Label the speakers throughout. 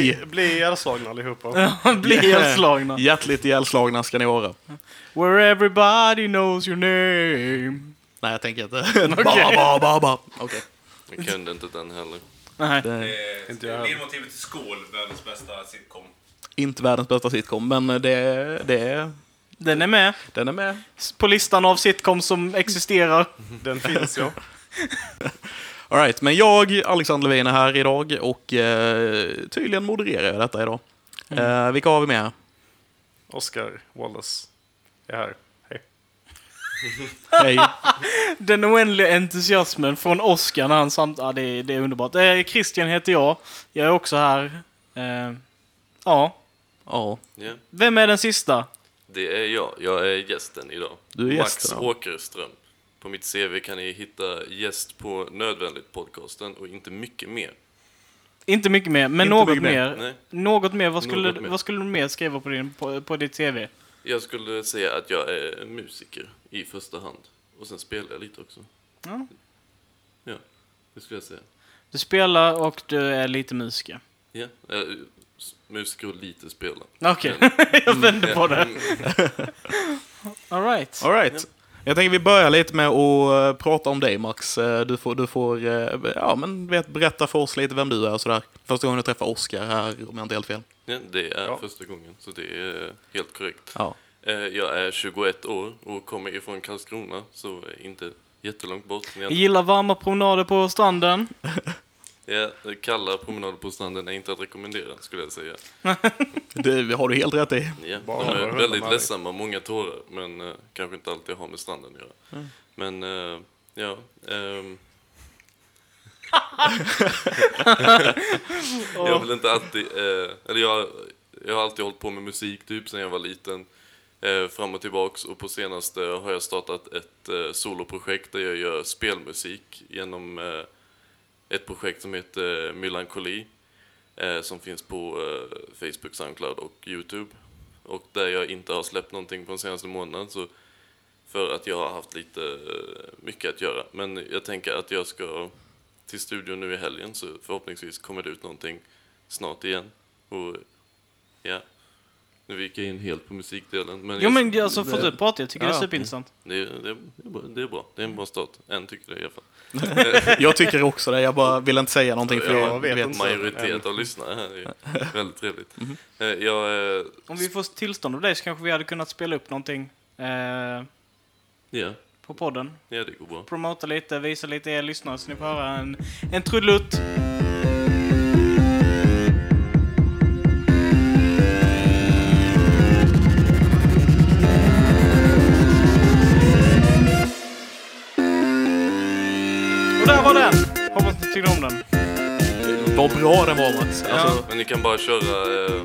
Speaker 1: Hej!
Speaker 2: Bli ihjälslagna allihopa.
Speaker 3: Bli ihjälslagna.
Speaker 1: Hjärtligt ihjälslagna ska ni vara.
Speaker 3: Where everybody knows your name.
Speaker 1: Nej, jag tänker inte. Ba, ba, ba, ba. Okej.
Speaker 4: Jag kunde inte den heller.
Speaker 3: Nej.
Speaker 1: Det är
Speaker 5: Eh,
Speaker 2: Inte jag.
Speaker 5: Ledmotivet till Skål, världens bästa sitcom.
Speaker 1: inte världens bästa sitcom, men det, det,
Speaker 3: Den är med
Speaker 1: den är med.
Speaker 3: på listan av sitcoms som existerar.
Speaker 2: Den finns ja.
Speaker 1: All right, men jag, Alexander Levin, är här idag och eh, tydligen modererar jag detta idag. Eh, vilka har vi med?
Speaker 2: Oscar Wallace är här. Hej.
Speaker 1: Hej.
Speaker 3: Den oändliga entusiasmen från Oscar när han samt... Ja, det, är- det är underbart. Eh, Christian heter jag. Jag är också här. Eh, ja.
Speaker 1: Ja,
Speaker 4: Ja,
Speaker 3: Vem är den sista?
Speaker 4: det är jag. Jag är gästen idag.
Speaker 1: Du är
Speaker 4: Max
Speaker 1: gästen, ja.
Speaker 4: Åkerström. På mitt CV kan ni hitta gäst på Nödvändigt podcasten och inte mycket mer.
Speaker 3: Inte mycket mer, men
Speaker 1: Inte
Speaker 3: något
Speaker 1: mycket
Speaker 3: mer.
Speaker 1: mer.
Speaker 3: Något mer. Vad skulle,
Speaker 4: Något mer.
Speaker 3: Vad skulle du mer skriva på, din, på, på ditt CV?
Speaker 4: Jag skulle säga att jag är musiker i första hand. Och sen spelar jag lite också.
Speaker 3: Ja.
Speaker 4: Ja, det skulle jag säga.
Speaker 3: Du spelar och du är lite musiker.
Speaker 4: Ja, s- musiker och lite spela.
Speaker 3: Okej, jag vänder på det. All right.
Speaker 1: Jag tänker vi börjar lite med att eh, prata om dig, Max. Eh, Du får, du får eh, ja, men vet, berätta för oss lite vem du är och sådär. Första gången jag träffar Oscar här, om jag inte helt fel.
Speaker 4: Ja, det är
Speaker 2: Ja.
Speaker 4: första gången, så det är helt korrekt.
Speaker 1: Ja.
Speaker 4: Jag är 21 år och kommer ifrån Karlskrona, så inte jättelångt bort.
Speaker 3: Jag, gillar varma promenader på stranden.
Speaker 4: ja, kalla promenader på stranden är inte att rekommendera, skulle jag säga.
Speaker 1: Det har du helt rätt i.
Speaker 4: Ja,
Speaker 2: Bara
Speaker 4: de är väldigt ledsamma, många tårar, men eh, kanske inte alltid har med stranden att göra. Men, eh, ja. ehm. jag har väl inte alltid, eh, eller jag, jag har alltid hållit på med musik typ sen jag var liten. Eh, fram och tillbaks och på senaste har jag startat ett eh, soloprojekt där jag gör spelmusik genom eh, ett projekt som heter eh, Melankoli eh, som finns på eh, Facebook, Soundcloud och Youtube. Och där jag inte har släppt någonting på den senaste månaden så för att jag har haft lite mycket att göra. Men jag tänker att jag ska till studion nu i helgen så förhoppningsvis kommer det ut någonting snart igen. Och ja, nu gick jag in helt på musikdelen. Men
Speaker 3: Jo
Speaker 4: jag-
Speaker 3: men alltså fortsätt prata, jag tycker det är
Speaker 1: Ja.
Speaker 3: superintressant.
Speaker 4: det, är- det, det, är bra. det är. Det en bra start. En tycker det i alla fall.
Speaker 1: Jag tycker också det, jag bara vill inte säga någonting för
Speaker 4: Jag
Speaker 1: jag
Speaker 2: vet inte.
Speaker 4: Majoritet av lyssnare här är väldigt trevligt. Eh, Jag, eh,
Speaker 3: Om vi får tillstånd av dig så kanske vi hade kunnat spela upp någonting eh,
Speaker 4: ja,
Speaker 3: på podden.
Speaker 4: ja, det går bra.
Speaker 3: Promota lite, visa lite er lyssnare så ni får höra en, en trudelutt. Var den! Hoppas ni tyckte om den.
Speaker 1: Vad bra den var Max. Alltså,
Speaker 4: Men ni kan bara köra eh,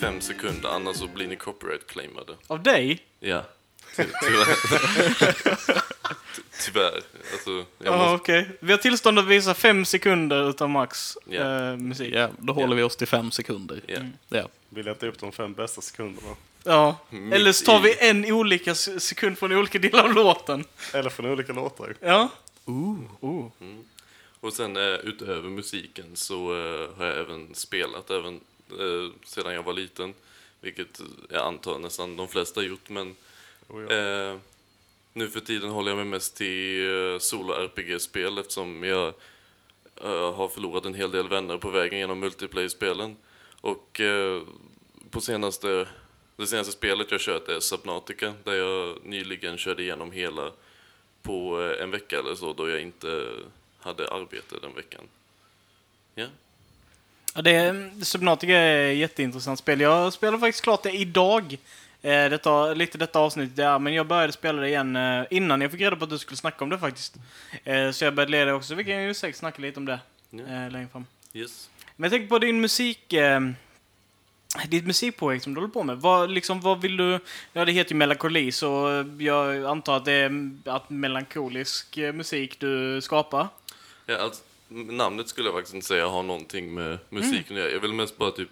Speaker 4: fem sekunder, annars så blir ni copyright-claimade.
Speaker 3: Av dig?
Speaker 4: Ja. Ty- Tyvärr. Ty- Tyvärr. Alltså, jag
Speaker 3: Ja,
Speaker 4: måste,
Speaker 3: okej. Vi har tillstånd att visa fem sekunder utav Max
Speaker 4: Ja.
Speaker 3: eh, musik.
Speaker 1: ja, då håller vi oss till fem sekunder.
Speaker 4: ja.
Speaker 1: Ja.
Speaker 2: Vi letar upp de fem bästa sekunderna.
Speaker 3: Ja.
Speaker 4: Mitt
Speaker 3: Eller så tar
Speaker 4: i-
Speaker 3: vi en olika sekund från olika delar av låten.
Speaker 2: Eller från olika låtar.
Speaker 3: Ja.
Speaker 4: Och sen eh, utöver musiken så eh, har jag även spelat även eh, sedan jag var liten. Vilket jag antar nästan de flesta har gjort. Men
Speaker 2: Oh, ja.
Speaker 4: eh, nu för tiden håller jag mig mest till solo-RPG-spel eftersom jag eh, har förlorat en hel del vänner på vägen genom multiplayer-spelen. Och eh, på senaste, det senaste spelet jag kört är Subnautica där jag nyligen körde igenom hela på eh, en vecka eller så då jag inte hade arbete den veckan. Ja,
Speaker 3: Ja, det, Subnautica är ett jätteintressant spel. Jag spelade faktiskt klart det idag. Eh, detta, lite detta avsnitt där, men jag började spela det igen eh, innan jag fick reda på att du skulle snacka om det faktiskt. Så jag började leda också. Vi kan ju säkert snacka lite om det
Speaker 4: Ja.
Speaker 3: längre fram.
Speaker 4: yes.
Speaker 3: Men jag tänker på din musik... Ditt musikprojekt som du håller på med. Vad, liksom, vad vill du... Ja, det heter ju melankoli, så jag antar att det är att melankolisk eh, musik du skapar.
Speaker 4: Ja, alltså, namnet skulle jag faktiskt inte säga har någonting med musiken göra. Jag vill mest bara typ...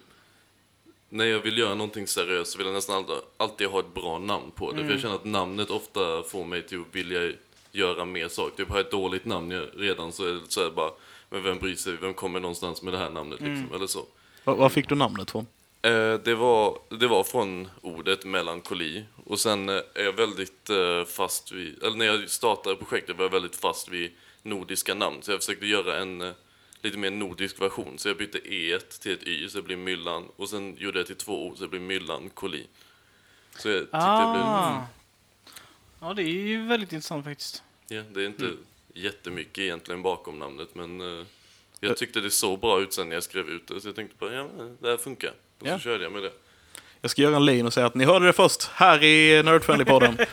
Speaker 4: När jag vill göra någonting seriöst så vill jag nästan alltid, alltid ha ett bra namn på det. För jag känner att namnet ofta får mig till att vilja göra mer saker. Typ har jag ett dåligt namn jag- redan så är det så här bara, men vem bryr sig? Vem kommer någonstans med det här namnet liksom? Eller så.
Speaker 1: Var, var fick du namnet från?
Speaker 4: Eh, det, var, det var från ordet melankoli. Och sen eh, är jag väldigt eh, fast vid, eller när jag startade projektet var jag väldigt fast vid nordiska namn. Så jag försökte göra en lite mer nordisk version. Så jag bytte E till ett Y, så det blir Myllan. Och sen gjorde jag till två ord, så det blir Myllankoli. Så jag tyckte det blev...
Speaker 3: Ah. Ja, det är ju väldigt intressant faktiskt.
Speaker 4: Ja, det är inte jättemycket egentligen bakom namnet, men jag tyckte det såg bra ut sen när jag skrev ut det. Så jag tänkte bara, ja, men det här funkar. Och
Speaker 1: Ja.
Speaker 4: så körde jag med det.
Speaker 1: Jag ska göra en lin och säga att ni hörde det först här i Nerdfriendly-podden.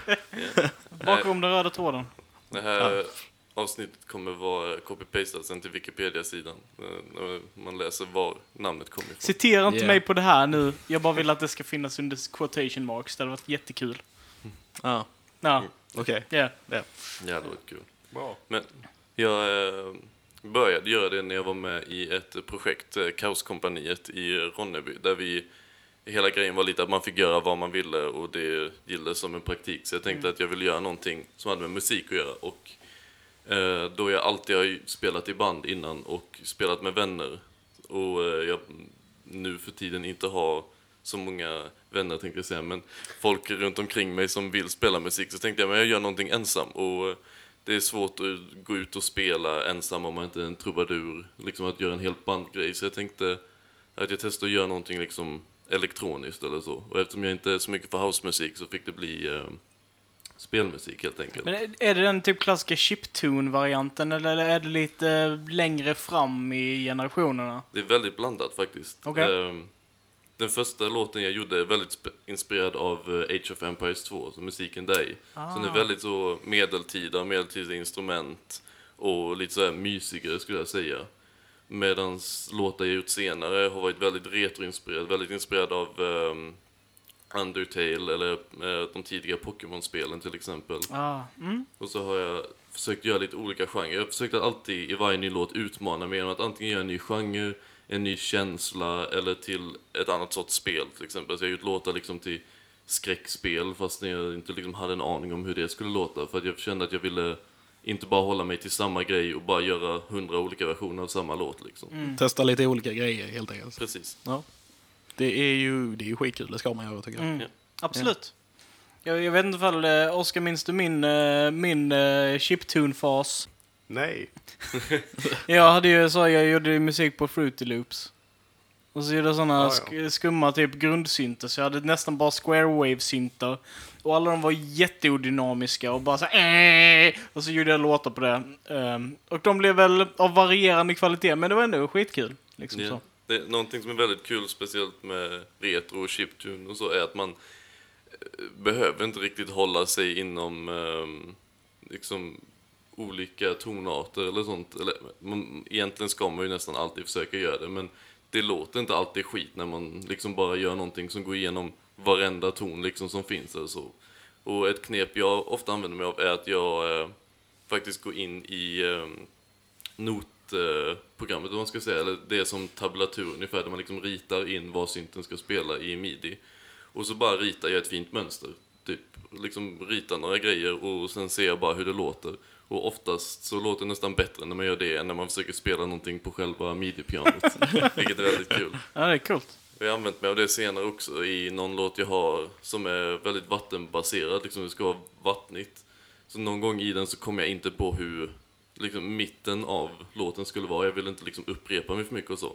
Speaker 3: Bakom den röda tråden.
Speaker 4: Det här avsnittet kommer vara copy-pastat sen till Wikipedia-sidan. eh, man läser var namnet kommer ifrån.
Speaker 3: Citera inte
Speaker 1: Yeah.
Speaker 3: mig på det här nu. Jag bara vill att det ska finnas under quotation marks. Det hade varit jättekul.
Speaker 1: Ja,
Speaker 3: Ja,
Speaker 1: okej.
Speaker 3: ja.
Speaker 1: Ja.
Speaker 4: Ja, det var kul.
Speaker 2: Bra.
Speaker 4: Men jag eh, började göra det när jag var med i ett projekt, eh, Kaoskompaniet i Ronneby, där vi Hela grejen var lite att man fick göra vad man ville och det gillades som en praktik. Så jag tänkte att jag ville göra någonting som hade med musik att göra. Och eh, då jag alltid har spelat i band innan och spelat med vänner och eh, jag nu för tiden inte har så många vänner tänkte jag säga, men folk runt omkring mig som vill spela musik så tänkte jag men jag gör någonting ensam och eh, det är svårt att gå ut och spela ensam om man inte är en trubadur, liksom att göra en helt bandgrej. Så jag tänkte att jag testar att göra någonting liksom elektroniskt eller så. Och eftersom jag inte är så mycket för housemusik så fick det bli eh, spelmusik helt enkelt.
Speaker 3: Men är- det den typ klassiska chiptune-varianten eller är det lite längre fram i generationerna?
Speaker 4: Det är väldigt blandat faktiskt.
Speaker 3: Okej.
Speaker 4: Ehm, Den första låten jag gjorde är väldigt sp- inspirerad av eh, Age of Empires 2, så musiken där i. Så den är väldigt så medeltida, medeltida instrument och lite så här mysigare skulle jag säga. Medan låtar jag gjort senare har varit väldigt retroinspirerad, väldigt inspirerad av ehm, Undertale eller eh, de tidiga Pokémon-spelen till exempel.
Speaker 3: Ah, mm.
Speaker 4: Och så har jag försökt göra lite olika genrer. Jag har försökt att alltid i varje ny låt utmana mig genom att antingen göra en ny genre, en ny känsla eller till ett annat sorts spel till exempel. Så jag har gjort låtar liksom till skräckspel fast jag inte liksom hade en aning om hur det skulle låta. För att jag kände att jag ville inte bara hålla mig till samma grej och bara göra hundra olika versioner av samma låt liksom.
Speaker 1: Testa lite olika grejer helt enkelt.
Speaker 4: Precis.
Speaker 1: Ja. Det är ju det är ju skitkul, det ska man göra tycker jag.
Speaker 3: Mm.
Speaker 4: Ja.
Speaker 3: Absolut. Jag, jag vet inte ifall, eh, Oskar, minns du min, eh, min eh, chiptune-fas?
Speaker 2: Nej.
Speaker 3: Jag hade ju så, jag gjorde ju musik på Fruity Loops. Och så gjorde jag
Speaker 2: ja.
Speaker 3: sk- skumma typ grundsynter, så jag hade nästan bara square wave-syntar. Och alla de var jätteodynamiska och bara så här, "Äh!" Och så gjorde jag låtar på det. Ehm, och de blev väl av varierande kvalitet, men det var ändå skitkul. Liksom
Speaker 4: Ja.
Speaker 3: så.
Speaker 4: Det är någonting som är väldigt kul, speciellt med retro och chiptune och så, är att man eh, behöver inte riktigt hålla sig inom ehm, liksom olika tonarter eller sånt. Eller, man, egentligen ska man ju nästan alltid försöka göra det, men det låter inte alltid skit när man liksom bara gör någonting som går igenom varenda ton liksom som finns eller så. Och ett knep jag ofta använder mig av är att jag eh, faktiskt går in i eh, notprogrammet, om man ska säga, eller det är som tablatur ungefär, där man liksom ritar in vad synten ska spela i midi. Och så bara ritar jag ett fint mönster, typ. Liksom ritar några grejer och sen ser jag bara hur det låter. Och oftast så låter det nästan bättre när man gör det än när man försöker spela någonting på själva midi-pianot. vilket är väldigt kul.
Speaker 3: Ja, det är coolt.
Speaker 4: Jag har använt mig av det senare också i någon låt jag har som är väldigt vattenbaserad, liksom det ska vara vattnigt. Så någon gång i den så kom jag inte på hur liksom, mitten av låten skulle vara. Jag ville inte liksom, upprepa mig för mycket och så.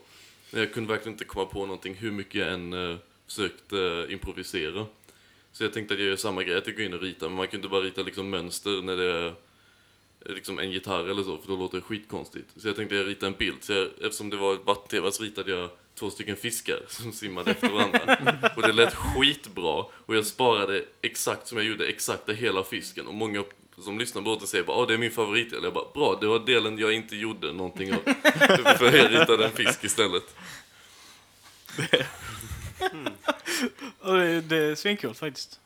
Speaker 4: Men jag kunde verkligen inte komma på någonting hur mycket jag än eh, försökte improvisera. Så jag tänkte att jag gör samma grej, att jag går in och ritar, men man kan inte bara rita liksom, mönster när det är eh, liksom en gitarr eller så, för då låter det skitkonstigt. Så jag tänkte jag ritar en bild, så jag, eftersom det var ett vattentema så ritade jag två stycken fiskar som simmade efter varandra. Och det lät skitbra, och jag sparade exakt som jag gjorde, exakta hela fisken. Och många som lyssnar på låten säger bara "Åh, det är min favorit. Eller Jag bara, bra, det var delen jag inte gjorde någonting av. För jag ritade en fisk istället.
Speaker 3: Och det, det är svinkul faktiskt.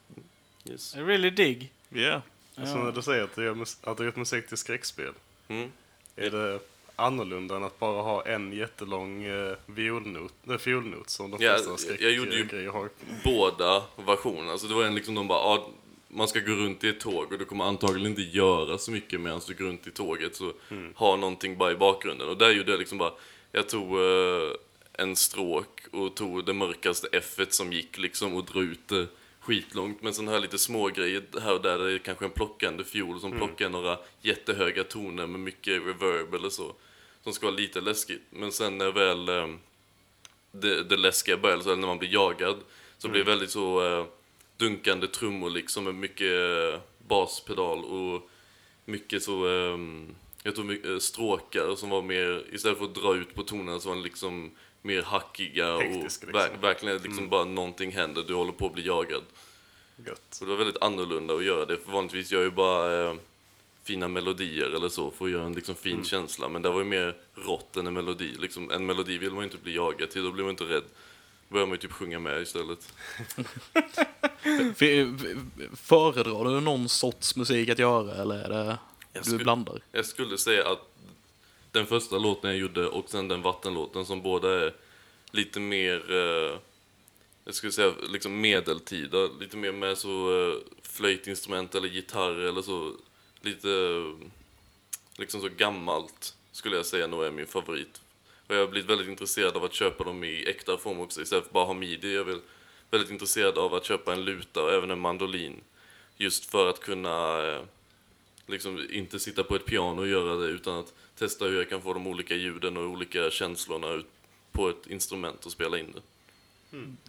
Speaker 4: Yes.
Speaker 3: I really dig.
Speaker 1: Yeah.
Speaker 2: Så när du säger att du gör, mus- att du gjort musik till skräckspel,
Speaker 4: Mm.
Speaker 2: är det annorlunda än att bara ha en jättelång eh, violnot, äh, fiolnot som de
Speaker 4: Ja,
Speaker 2: flesta
Speaker 4: jag- jag gjorde ju-
Speaker 2: skräckgrejer har?
Speaker 4: båda versionerna. Alltså det var en liksom de bara, ah, man ska gå runt i ett tåg och du kommer antagligen inte göra så mycket medan du går runt i tåget. Så ha någonting bara i bakgrunden. Och där gjorde jag liksom bara, jag tog eh, en stråk och tog det mörkaste f som gick liksom och drog ut det skitlångt. Men har jag lite små grejer här och där. Det är kanske en plockande fiol som plockar några jättehöga toner med mycket reverb eller så. Som ska vara lite läskigt. Men sen när väl eh, det, det läskiga börjar, så när man blir jagad, så blir det väldigt så eh, dunkande trummor liksom med mycket eh, baspedal och mycket så, eh, jag tror mycket, eh, stråkar som var mer, istället för att dra ut på tonerna så var de liksom mer hackiga
Speaker 2: Hektiska,
Speaker 4: och
Speaker 2: liksom.
Speaker 4: ver- verkligen liksom bara någonting händer, du håller på att bli jagad.
Speaker 2: Gött.
Speaker 4: Så det var väldigt annorlunda att göra det, för vanligtvis gör jag ju bara eh, fina melodier eller så för att göra en liksom fin känsla, men det var ju mer rått än en melodi. Liksom, en melodi vill man ju inte bli jagad till, då blir man inte rädd. Då börjar man ju typ sjunga med istället.
Speaker 1: Föredrar du någon sorts musik att göra eller är det
Speaker 4: Jag
Speaker 1: du
Speaker 4: skulle-
Speaker 1: blandar?
Speaker 4: Jag skulle säga att den första låten jag gjorde och sen den vattenlåten som båda är lite mer, eh, jag skulle säga liksom medeltida, lite mer med så eh, flöjtinstrument eller gitarr eller så, lite eh, liksom så gammalt skulle jag säga nog är min favorit. Och jag har blivit väldigt intresserad av att köpa dem i äkta form också istället för bara ha midi. Jag är väldigt intresserad av att köpa en luta och även en mandolin. Just för att kunna eh, liksom inte sitta på ett piano och göra det utan att testa hur jag kan få de olika ljuden och olika känslorna ut på ett instrument och spela in det.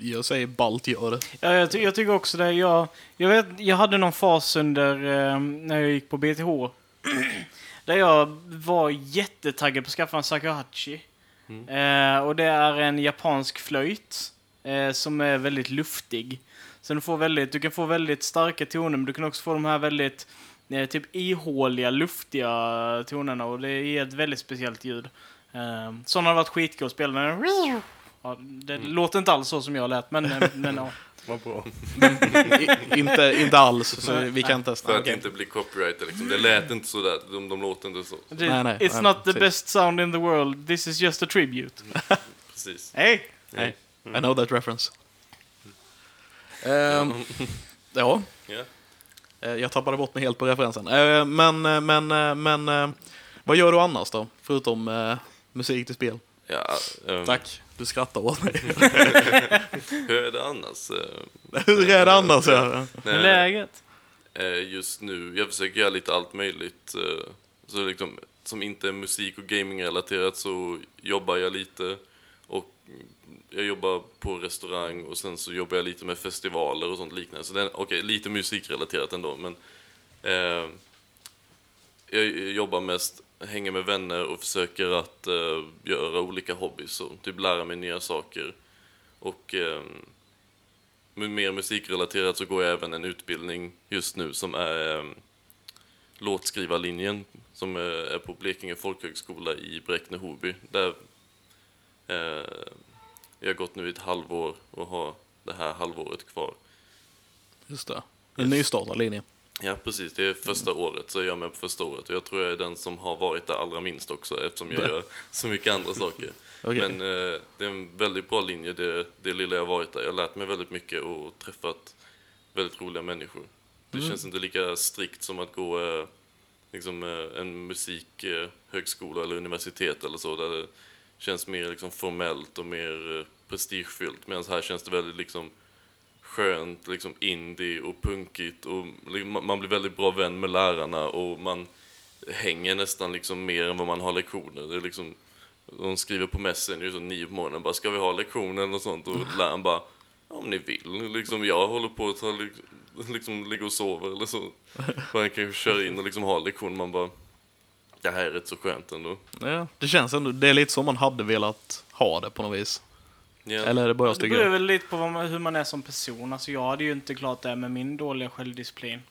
Speaker 1: Jag säger ballt gör det.
Speaker 3: Ja, jag, ty- jag tycker också det. Jag, jag, vet, jag hade någon fas under eh, när jag gick på BTH. där jag var jättetaggad på att skaffa en shakuhachi. Eh, och det är en japansk flöjt eh, som är väldigt luftig. Så du, får väldigt, du kan få väldigt starka toner, men du kan också få de här väldigt typ ihåliga, luftiga tonerna. Och det ger ett väldigt speciellt ljud. Eh, sådana har varit skitkul att spela. Ja, det låter inte alls så som jag lät, men, eh, men ja.
Speaker 2: Vad bra.
Speaker 1: Inte, inte alls, så vi kan testa.
Speaker 4: För att inte bli copyrighted liksom. Det lät inte så där. De, de låter inte så.
Speaker 3: Det-
Speaker 1: Nej, nej,
Speaker 3: It's
Speaker 1: nej,
Speaker 3: not the
Speaker 1: precis.
Speaker 3: best sound in the world, this is just a tribute.
Speaker 4: Precis.
Speaker 3: Hej!
Speaker 1: Nej, I know that reference. Ehm, ja,
Speaker 4: Ja.
Speaker 1: Eh, jag tappade bort mig helt på referensen. Eh, men, eh, men, men vad gör du annars då? Förutom musik till spel?
Speaker 4: Ja, ehm,
Speaker 1: Tack, du skrattar åt mig.
Speaker 4: Hur är det annars?
Speaker 1: Hur är det annars? Ja?
Speaker 3: Hur är läget?
Speaker 4: just nu, jag försöker göra lite allt möjligt. Så liksom, som inte är musik och gaming-relaterat så jobbar jag lite. Och jag jobbar på restaurang och sen så jobbar jag lite med festivaler och sånt liknande. Så det är, okej, lite musikrelaterat ändå, men eh, jag jobbar mest, hänger med vänner och försöker att eh, göra olika hobbys och typ lära mig nya saker. Och eh, med mer musikrelaterat så går jag även en utbildning just nu som är eh, låtskrivarlinjen som eh, är på Blekinge folkhögskola i Bräkne-Hoby. Där jag har gått nu i ett halvår och har det här halvåret kvar.
Speaker 1: Just det. En nystartad linje.
Speaker 4: Ja, precis. Det är första året, så jag är med på första året. Och jag tror jag är den som har varit där allra minst också, eftersom jag gör så mycket andra saker.
Speaker 1: Okej.
Speaker 4: Men eh, det är en väldigt bra linje, det, det lilla jag har varit där. Jag har lärt mig väldigt mycket och träffat väldigt roliga människor. Det känns inte lika strikt som att gå eh, liksom, eh, en musikhögskola eller universitet eller så, där det känns mer liksom, formellt och mer eh, prestigefyllt. Medan här känns det väldigt liksom, skönt, liksom indie och punkigt och man- blir väldigt bra vän med lärarna och man hänger nästan liksom mer än vad man har lektioner. Det är liksom, de skriver på Messenger så nio på morgonen bara ska vi ha lektioner eller något sånt och läraren bara "Ja, om ni vill. Liksom, jag håller på att ta, liksom, ligga och sover eller så. Man kan ju köra in och liksom ha lektion man bara det här är rätt så skönt ändå.
Speaker 1: Ja, det känns ändå, det är lite som man hade velat ha det på något vis.
Speaker 4: Ja.
Speaker 1: Eller är det bara jag
Speaker 3: Det beror väl lite på man, hur man är som person. Alltså jag hade ju inte klart det med min dåliga självdisciplin.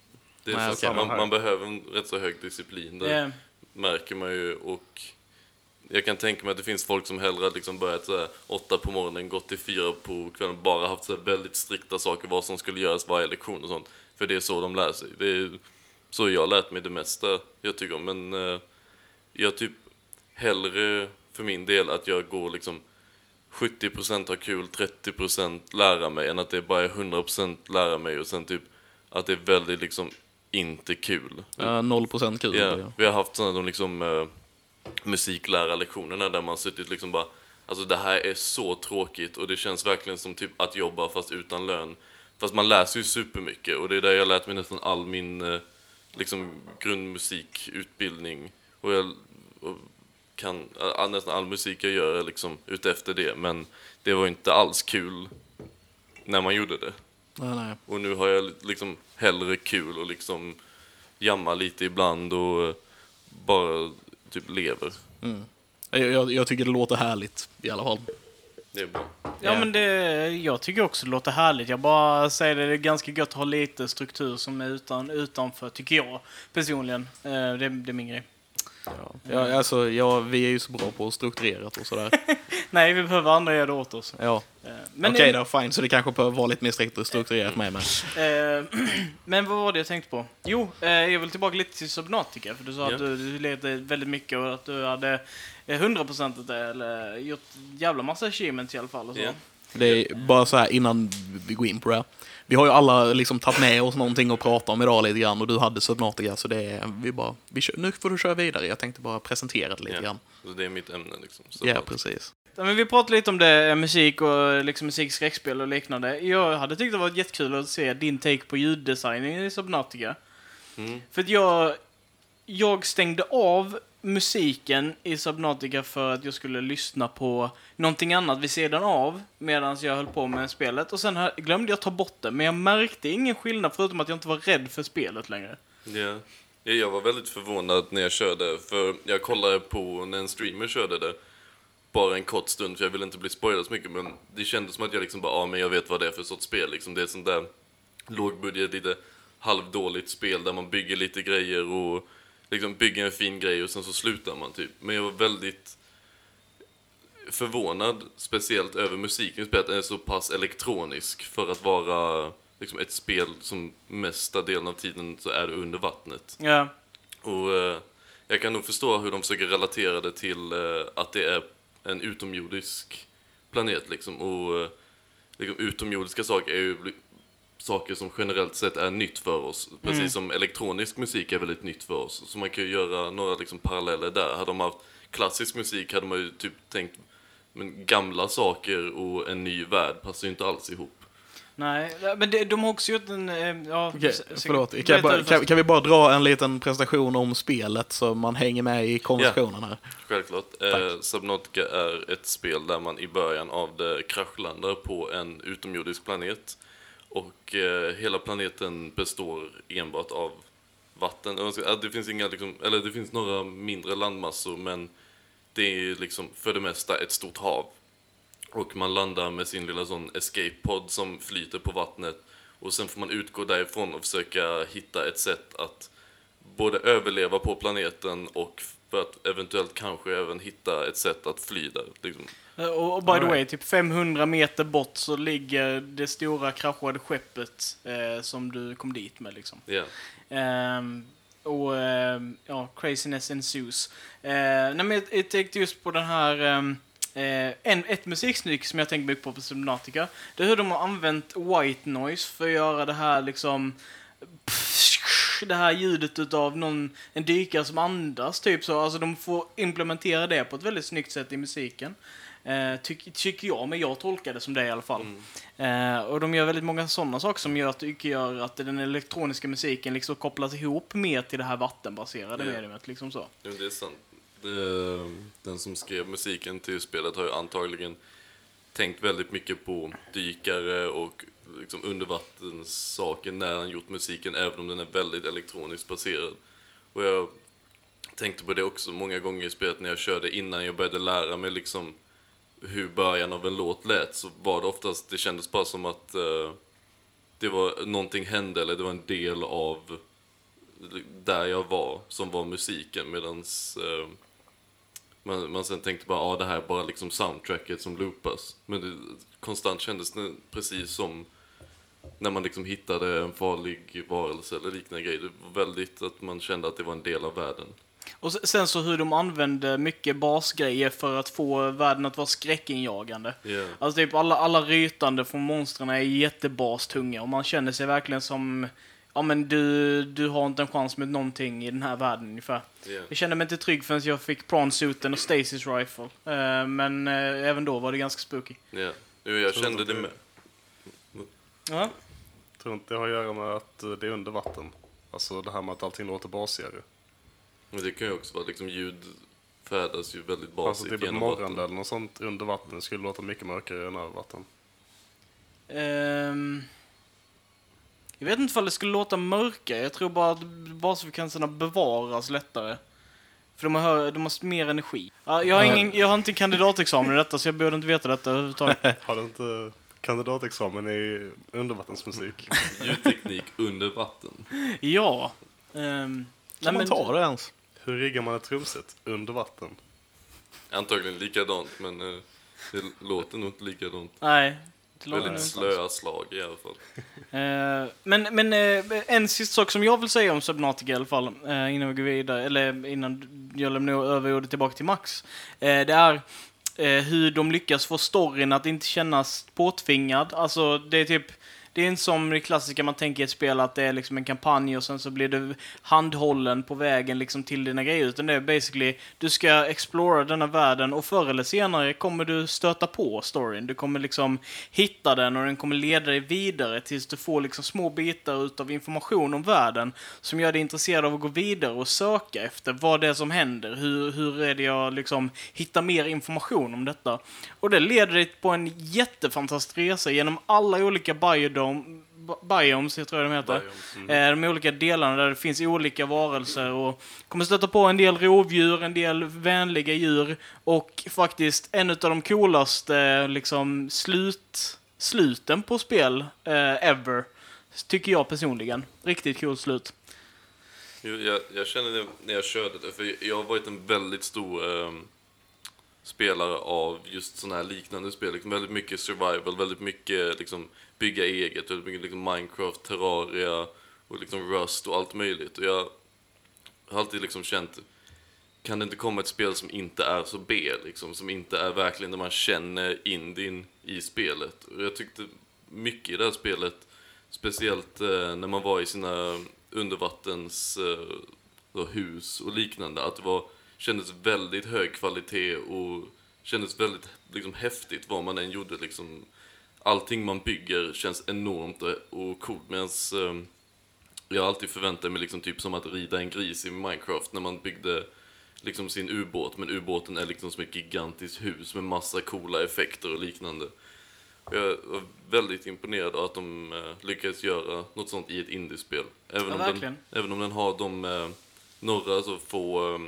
Speaker 4: det är
Speaker 1: Nej,
Speaker 4: så,
Speaker 1: okej.
Speaker 4: man, man behöver en rätt så hög disciplin. Där.
Speaker 3: Det,
Speaker 4: märker man ju och jag kan tänka mig att det finns folk som hellre hade liksom börjat så här, åtta på morgonen, gått till fyra på kvällen bara haft så här väldigt strikta saker vad som skulle göras varje lektion och sånt. För det är så de lär sig. Det är så jag lärt mig det mesta jag tycker om. Men eh, jag typ hellre för min del att jag går liksom 70% ha kul, 30% lära mig än att det bara är 100% lära mig och sen typ att det är väldigt liksom inte kul.
Speaker 1: Ja, 0% kul.
Speaker 4: Ja, vi har haft sådana de liksom, eh, musiklärarlektionerna där man suttit liksom bara Alltså det här är så tråkigt och det känns verkligen som typ att jobba fast utan lön. Fast man läser ju supermycket och det är där jag lärt mig nästan all min eh, liksom grundmusikutbildning. Och jag och kan, all, nästan all musik jag gör är liksom utefter det. Men det var inte alls kul när man gjorde det.
Speaker 1: Nej, nej.
Speaker 4: Och nu har jag liksom hellre kul och liksom jamma lite ibland och bara typ lever.
Speaker 1: Jag, jag, jag tycker det låter härligt i alla fall.
Speaker 4: Det är bra.
Speaker 3: Ja, men det, jag tycker också det låter härligt. Jag bara säger det, det är ganska gött att ha lite struktur som är utan, utanför, tycker jag personligen. Eh, Det, det är min grej.
Speaker 1: Ja. Ja, alltså, ja, vi är ju så bra på att strukturerat och sådär.
Speaker 3: Nej, vi behöver andra göra det åt oss.
Speaker 1: Ja.
Speaker 3: Eh,
Speaker 1: Okej
Speaker 3: eh,
Speaker 1: då, fine. Så det kanske behöver vara lite mer strikt strukturerat med mig.
Speaker 3: Eh, men vad var det jag tänkte på? Jo, eh, jag vill tillbaka lite till Subnautica. För du sa
Speaker 4: Ja.
Speaker 3: att du, du levde väldigt mycket och att du hade eh, 100% det, eller gjort jävla massa achievements i alla fall. Och så.
Speaker 4: Ja.
Speaker 1: Det är bara så här innan vi går in på det. Vi har ju alla liksom tagit med oss någonting att prata om idag lite grann och du hade Subnautica så det är, vi bara, vi kör, nu får du köra vidare. Jag tänkte bara presentera det lite
Speaker 4: Ja.
Speaker 1: grann.
Speaker 4: Så det är mitt ämne liksom.
Speaker 1: Ja,
Speaker 4: att-
Speaker 1: precis.
Speaker 3: Ja, men vi pratade lite om det, eh, musik och liksom musik, skräckspel och liknande. Jag hade tyckt det var jättekul att se din take på ljuddesignen i Subnautica.
Speaker 4: Mm.
Speaker 3: För att jag, jag stängde av musiken i Subnautica för att jag skulle lyssna på någonting annat vid sidan av medan jag höll på med spelet. Och sen här, glömde jag ta bort det, men jag märkte ingen skillnad förutom att jag inte var rädd för spelet längre.
Speaker 4: Ja. Ja, jag var väldigt förvånad när jag körde, för jag kollade på när en streamer körde det bara en kort stund, för jag ville inte bli spoilad så mycket, men det kändes som att jag liksom bara, ja men jag vet vad det är för sorts spel liksom. Det är ett sånt där lågbudget, lite halvdåligt spel där man bygger lite grejer och liksom bygger en fin grej och sen så slutar man typ. Men jag var väldigt förvånad, speciellt över musiken i spelet, den är så pass elektronisk för att vara liksom ett spel som mesta delen av tiden så är det under vattnet.
Speaker 3: Ja,
Speaker 4: Och eh, jag kan nog förstå hur de försöker relatera det till eh, att det är en utomjordisk planet liksom. Och eh, liksom, utomjordiska saker är ju saker som generellt sett är nytt för oss. Precis som elektronisk musik är väldigt nytt för oss. Så man kan ju göra några liksom, paralleller där. Hade de haft klassisk musik hade man ju typ tänkt men gamla saker och en ny värld passar ju inte alls ihop.
Speaker 3: nej, men det, de har också gjort en... eh, Ja,
Speaker 1: Okej, förlåt. Kan, bara, kan, kan vi bara dra en liten presentation om spelet så man hänger med i konversationen här?
Speaker 4: Självklart. Eh, Subnautica är ett spel där man i början av det kraschlandar på en utomjordisk planet. Och eh, hela planeten består enbart av vatten. Äh, det finns, inga, liksom, eller det finns några mindre landmassor men det är liksom för det mesta ett stort hav. Och man landar med sin lilla sån escape pod som flyter på vattnet. Och sen får man utgå därifrån och försöka hitta ett sätt att både överleva på planeten och för att eventuellt kanske även hitta ett sätt att fly där. Liksom.
Speaker 3: Eh, Och, by the way, typ 500 meter bort så ligger det stora kraschade skeppet eh, som du kom dit med liksom.
Speaker 4: Ja.
Speaker 3: Ehm, och ehm, ja, craziness ensues. Uh, nej, men jag, jag tänkte just på den här... ehm, eh, en, ett musikstycke som jag tänkte mycket på på Subnautica. Det är hur de har använt white noise för att göra det här liksom... Det här ljudet utav någon, en dykare som andas, typ så. Alltså de får implementera det på ett väldigt snyggt sätt i musiken. Eh, tyck, tycker jag, men jag tolkar det som det i alla fall. Eh, och de gör väldigt många sådana saker som gör att, tycker gör att den elektroniska musiken liksom kopplas ihop mer till det här vattenbaserade
Speaker 4: Ja.
Speaker 3: mediumet. Liksom så.
Speaker 4: Jo, det är sant. Det, den som skrev musiken till spelet har ju antagligen tänkt väldigt mycket på dykare och liksom undervattenssaker när han gjort musiken, även om den är väldigt elektroniskt baserad. Och jag tänkte på det också många gånger i spelet när jag körde innan jag började lära mig liksom hur början av en låt lät så var det oftast, det kändes bara som att eh, det var någonting hände eller det var en del av där jag var som var musiken medans eh, man, man sen tänkte bara ja ah, det här är bara liksom soundtracket som loopas men det konstant kändes det precis som när man liksom hittade en farlig varelse eller liknande grejer. Det var väldigt att man kände att det var en del av världen.
Speaker 3: Och se- sen så hur de använde mycket basgrejer för att få världen att vara skräckinjagande.
Speaker 4: Ja.
Speaker 3: Alltså typ alla, alla rytande från monstren är jättebastunga och man känner sig verkligen som ja men du, du har inte en chans med någonting i den här världen ungefär.
Speaker 4: Ja.
Speaker 3: Jag kände mig inte trygg förrän jag fick prawn-suiten och Stasis rifle. Eh, men eh, även då var det ganska spooky.
Speaker 4: Ja. Jo, jag
Speaker 2: Tror
Speaker 4: kände det med.
Speaker 3: Ja.
Speaker 2: Tror inte det har att göra med att eh, det är under vatten. Alltså det här med att allting låter basigare.
Speaker 4: Men det kan ju också vara liksom ljud färdas ju väldigt
Speaker 2: Alltså
Speaker 4: basigt
Speaker 2: typ
Speaker 4: genom
Speaker 2: morgon
Speaker 4: vatten.
Speaker 2: eller något sånt under vatten skulle låta mycket mörkare än över vatten.
Speaker 3: Ehm, jag vet inte om det skulle låta mörkare. Jag tror bara att basfrekvenserna bevaras lättare. För de har, de har mer energi. Ja, jag, har ingen, jag har inte kandidatexamen i detta, så jag borde inte veta detta överhuvudtaget.
Speaker 2: Har du inte kandidatexamen i undervattensmusik?
Speaker 4: Ljudteknik under vatten.
Speaker 3: ja. Um,
Speaker 1: Kan man ta det ens?
Speaker 2: Hur riggar man ett trumset under vatten?
Speaker 4: Antagligen likadant, men eh, det låter nog inte likadant.
Speaker 3: Nej. det låter nog
Speaker 4: Väldigt
Speaker 3: inte
Speaker 4: slöa slag i alla fall.
Speaker 3: Eh, men men eh, en sista sak som jag vill säga om Subnautica i alla fall, eh, innan vi går vidare, eller innan jag lämnar över ordet tillbaka till Max. Det är hur de lyckas få storyn att inte kännas påtvingad. Alltså, det är typ det är inte som det klassiska man tänker i ett spel att det är liksom en kampanj och sen så blir du handhållen på vägen liksom till dina grejer. Utan det är basically, du ska explora denna världen och förr eller senare kommer du stöta på storyn. Du kommer liksom hitta den och den kommer leda dig vidare tills du får liksom små bitar utav information om världen som gör dig intresserad av att gå vidare och söka efter vad det är som händer. Hur, hur är det jag liksom hittar mer information om detta? Och det leder dig på en jättefantastisk resa genom alla olika biodom bi- biomes, jag tror jag de heter.
Speaker 4: Biomes,
Speaker 3: Eh, De olika delarna där det finns olika varelser och kommer stöta på en del rovdjur, en del vänliga djur och faktiskt en av de coolaste liksom slut, sluten på spel eh, ever. Tycker jag personligen. Riktigt cool slut.
Speaker 4: Jag, jag känner det när jag körde det, för jag har varit en väldigt stor ehm, spelare av just sådana här liknande spel. Liksom väldigt mycket survival, väldigt mycket liksom, bygga eget, väldigt liksom, Minecraft, Terraria och liksom Rust och allt möjligt. Och jag har alltid liksom känt, kan det inte komma ett spel som inte är så B, liksom, som inte är verkligen där man känner indien i spelet. Och jag tyckte mycket i det här spelet, speciellt eh, när man var i sina undervattens eh, då, hus och liknande, att det var, kändes väldigt hög kvalitet och kändes väldigt liksom, häftigt vad man än gjorde. Liksom, allting man bygger känns enormt och, och coolt. Medan eh, jag har alltid förväntat mig liksom, typ som att rida en gris i Minecraft när man byggde liksom sin ubåt, men ubåten är liksom som ett gigantiskt hus med massa coola effekter och liknande. Jag var väldigt imponerad av att de eh, lyckades göra något sånt i ett indiespel. Även,
Speaker 3: Ja,
Speaker 4: om den, även om den har de eh, några så få eh,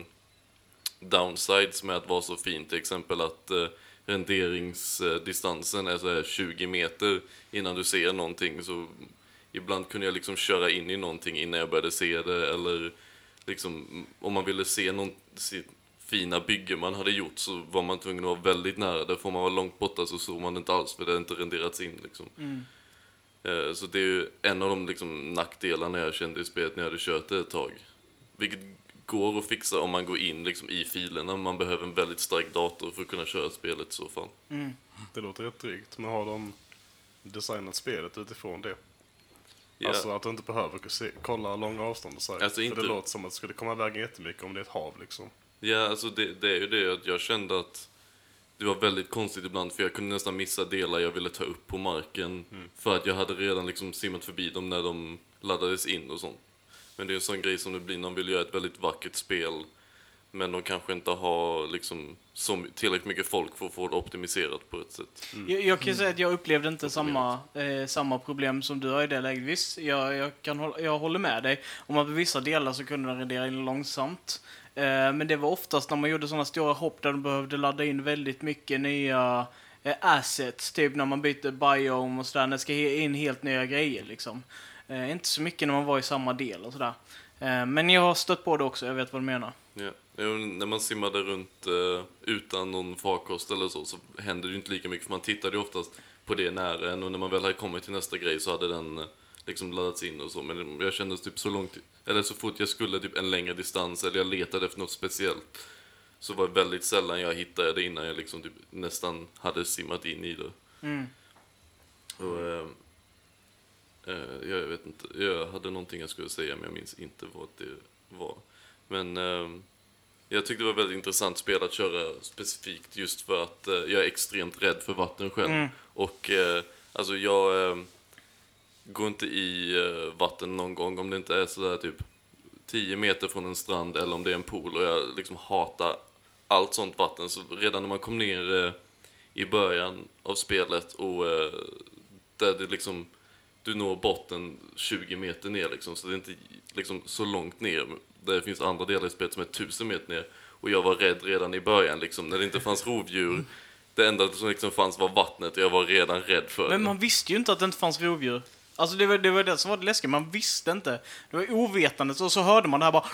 Speaker 4: downsides med att vara så fin. Till exempel att eh, renderingsdistansen är så här 20 meter innan du ser någonting. Så ibland kunde jag liksom köra in i någonting innan jag började se det. Eller liksom, om man ville se någon sitt fina bygge man hade gjort så var man tvungen att vara väldigt nära. Där får man vara långt borta så såg man det inte alls för det hade inte renderats in. Liksom. Eh, Så det är ju en av de liksom, nackdelarna jag kände i spelet när jag hade kört det ett tag. Vilket går att fixa om man går in liksom, i filerna. Man behöver en väldigt stark dator för att kunna köra spelet i så fall.
Speaker 2: Det låter rätt drygt, men har de designat spelet utifrån det?
Speaker 4: Ja,
Speaker 2: Alltså att du inte behöver se, kolla långa avstånd och så.
Speaker 4: Alltså,
Speaker 2: För
Speaker 4: inte-
Speaker 2: det låter som att det skulle komma iväg jättemycket om det är ett hav liksom.
Speaker 4: ja alltså det, det är ju det att jag kände att det var väldigt konstigt ibland för jag kunde nästan missa delar jag ville ta upp på marken. För att jag hade redan liksom simmat förbi dem när de laddades in och sånt. Men det är en sån grej som det blir när de vill göra ett väldigt vackert spel. Men de kanske inte har liksom som tillräckligt mycket folk för att få det optimiserat på ett sätt.
Speaker 3: Jag, jag kan säga att jag upplevde inte samma, eh, samma problem som du har i det läget. Visst, jag, jag, kan hålla, jag håller med dig om att på vissa delar så kunde den rendera in långsamt. Eh, men det var oftast när man gjorde sådana stora hopp där de behövde ladda in väldigt mycket nya eh, assets, typ när man byter biome och sådär, när det ska in helt nya grejer liksom. Eh, inte så mycket när man var i samma del och sådär. Eh, men jag har stött på det också, jag vet vad du menar.
Speaker 4: Ja. Jo, När man simmade runt eh, utan någon farkost eller så, så hände det ju inte lika mycket. För man tittade ju oftast på det nära en och när man väl hade kommit till nästa grej så hade den eh, liksom laddats in och så. Men jag kände typ så långt, eller så fort jag skulle typ en längre distans eller jag letade efter något speciellt. Så var det väldigt sällan jag hittade det innan jag liksom typ nästan hade simmat in i det.
Speaker 3: Mm.
Speaker 4: Och, eh, Eh, jag vet inte. Jag hade någonting jag skulle säga men jag minns inte vad det var. Men ehm, jag tyckte det var väldigt intressant spel att köra specifikt just för att eh, jag är extremt rädd för vatten själv. Och eh, alltså jag ehm, går inte i eh, vatten någon gång om det inte är sådär typ 10 meter från en strand eller om det är en pool och jag liksom hatar allt sånt vatten. Så redan när man kom ner eh, i början av spelet och eh, där det liksom du når botten 20 meter ner liksom, så det är inte liksom så långt ner. Det finns andra delar i spelet som är 1000 meter ner. Och jag var rädd redan i början liksom, när det inte fanns rovdjur. Det enda som liksom fanns var vattnet och jag var redan rädd för
Speaker 3: Men
Speaker 4: det.
Speaker 3: man visste ju inte att det inte fanns rovdjur. Alltså det var det, var det som var det läskiga, man visste inte. Det var ovetandet och så hörde man det här bara...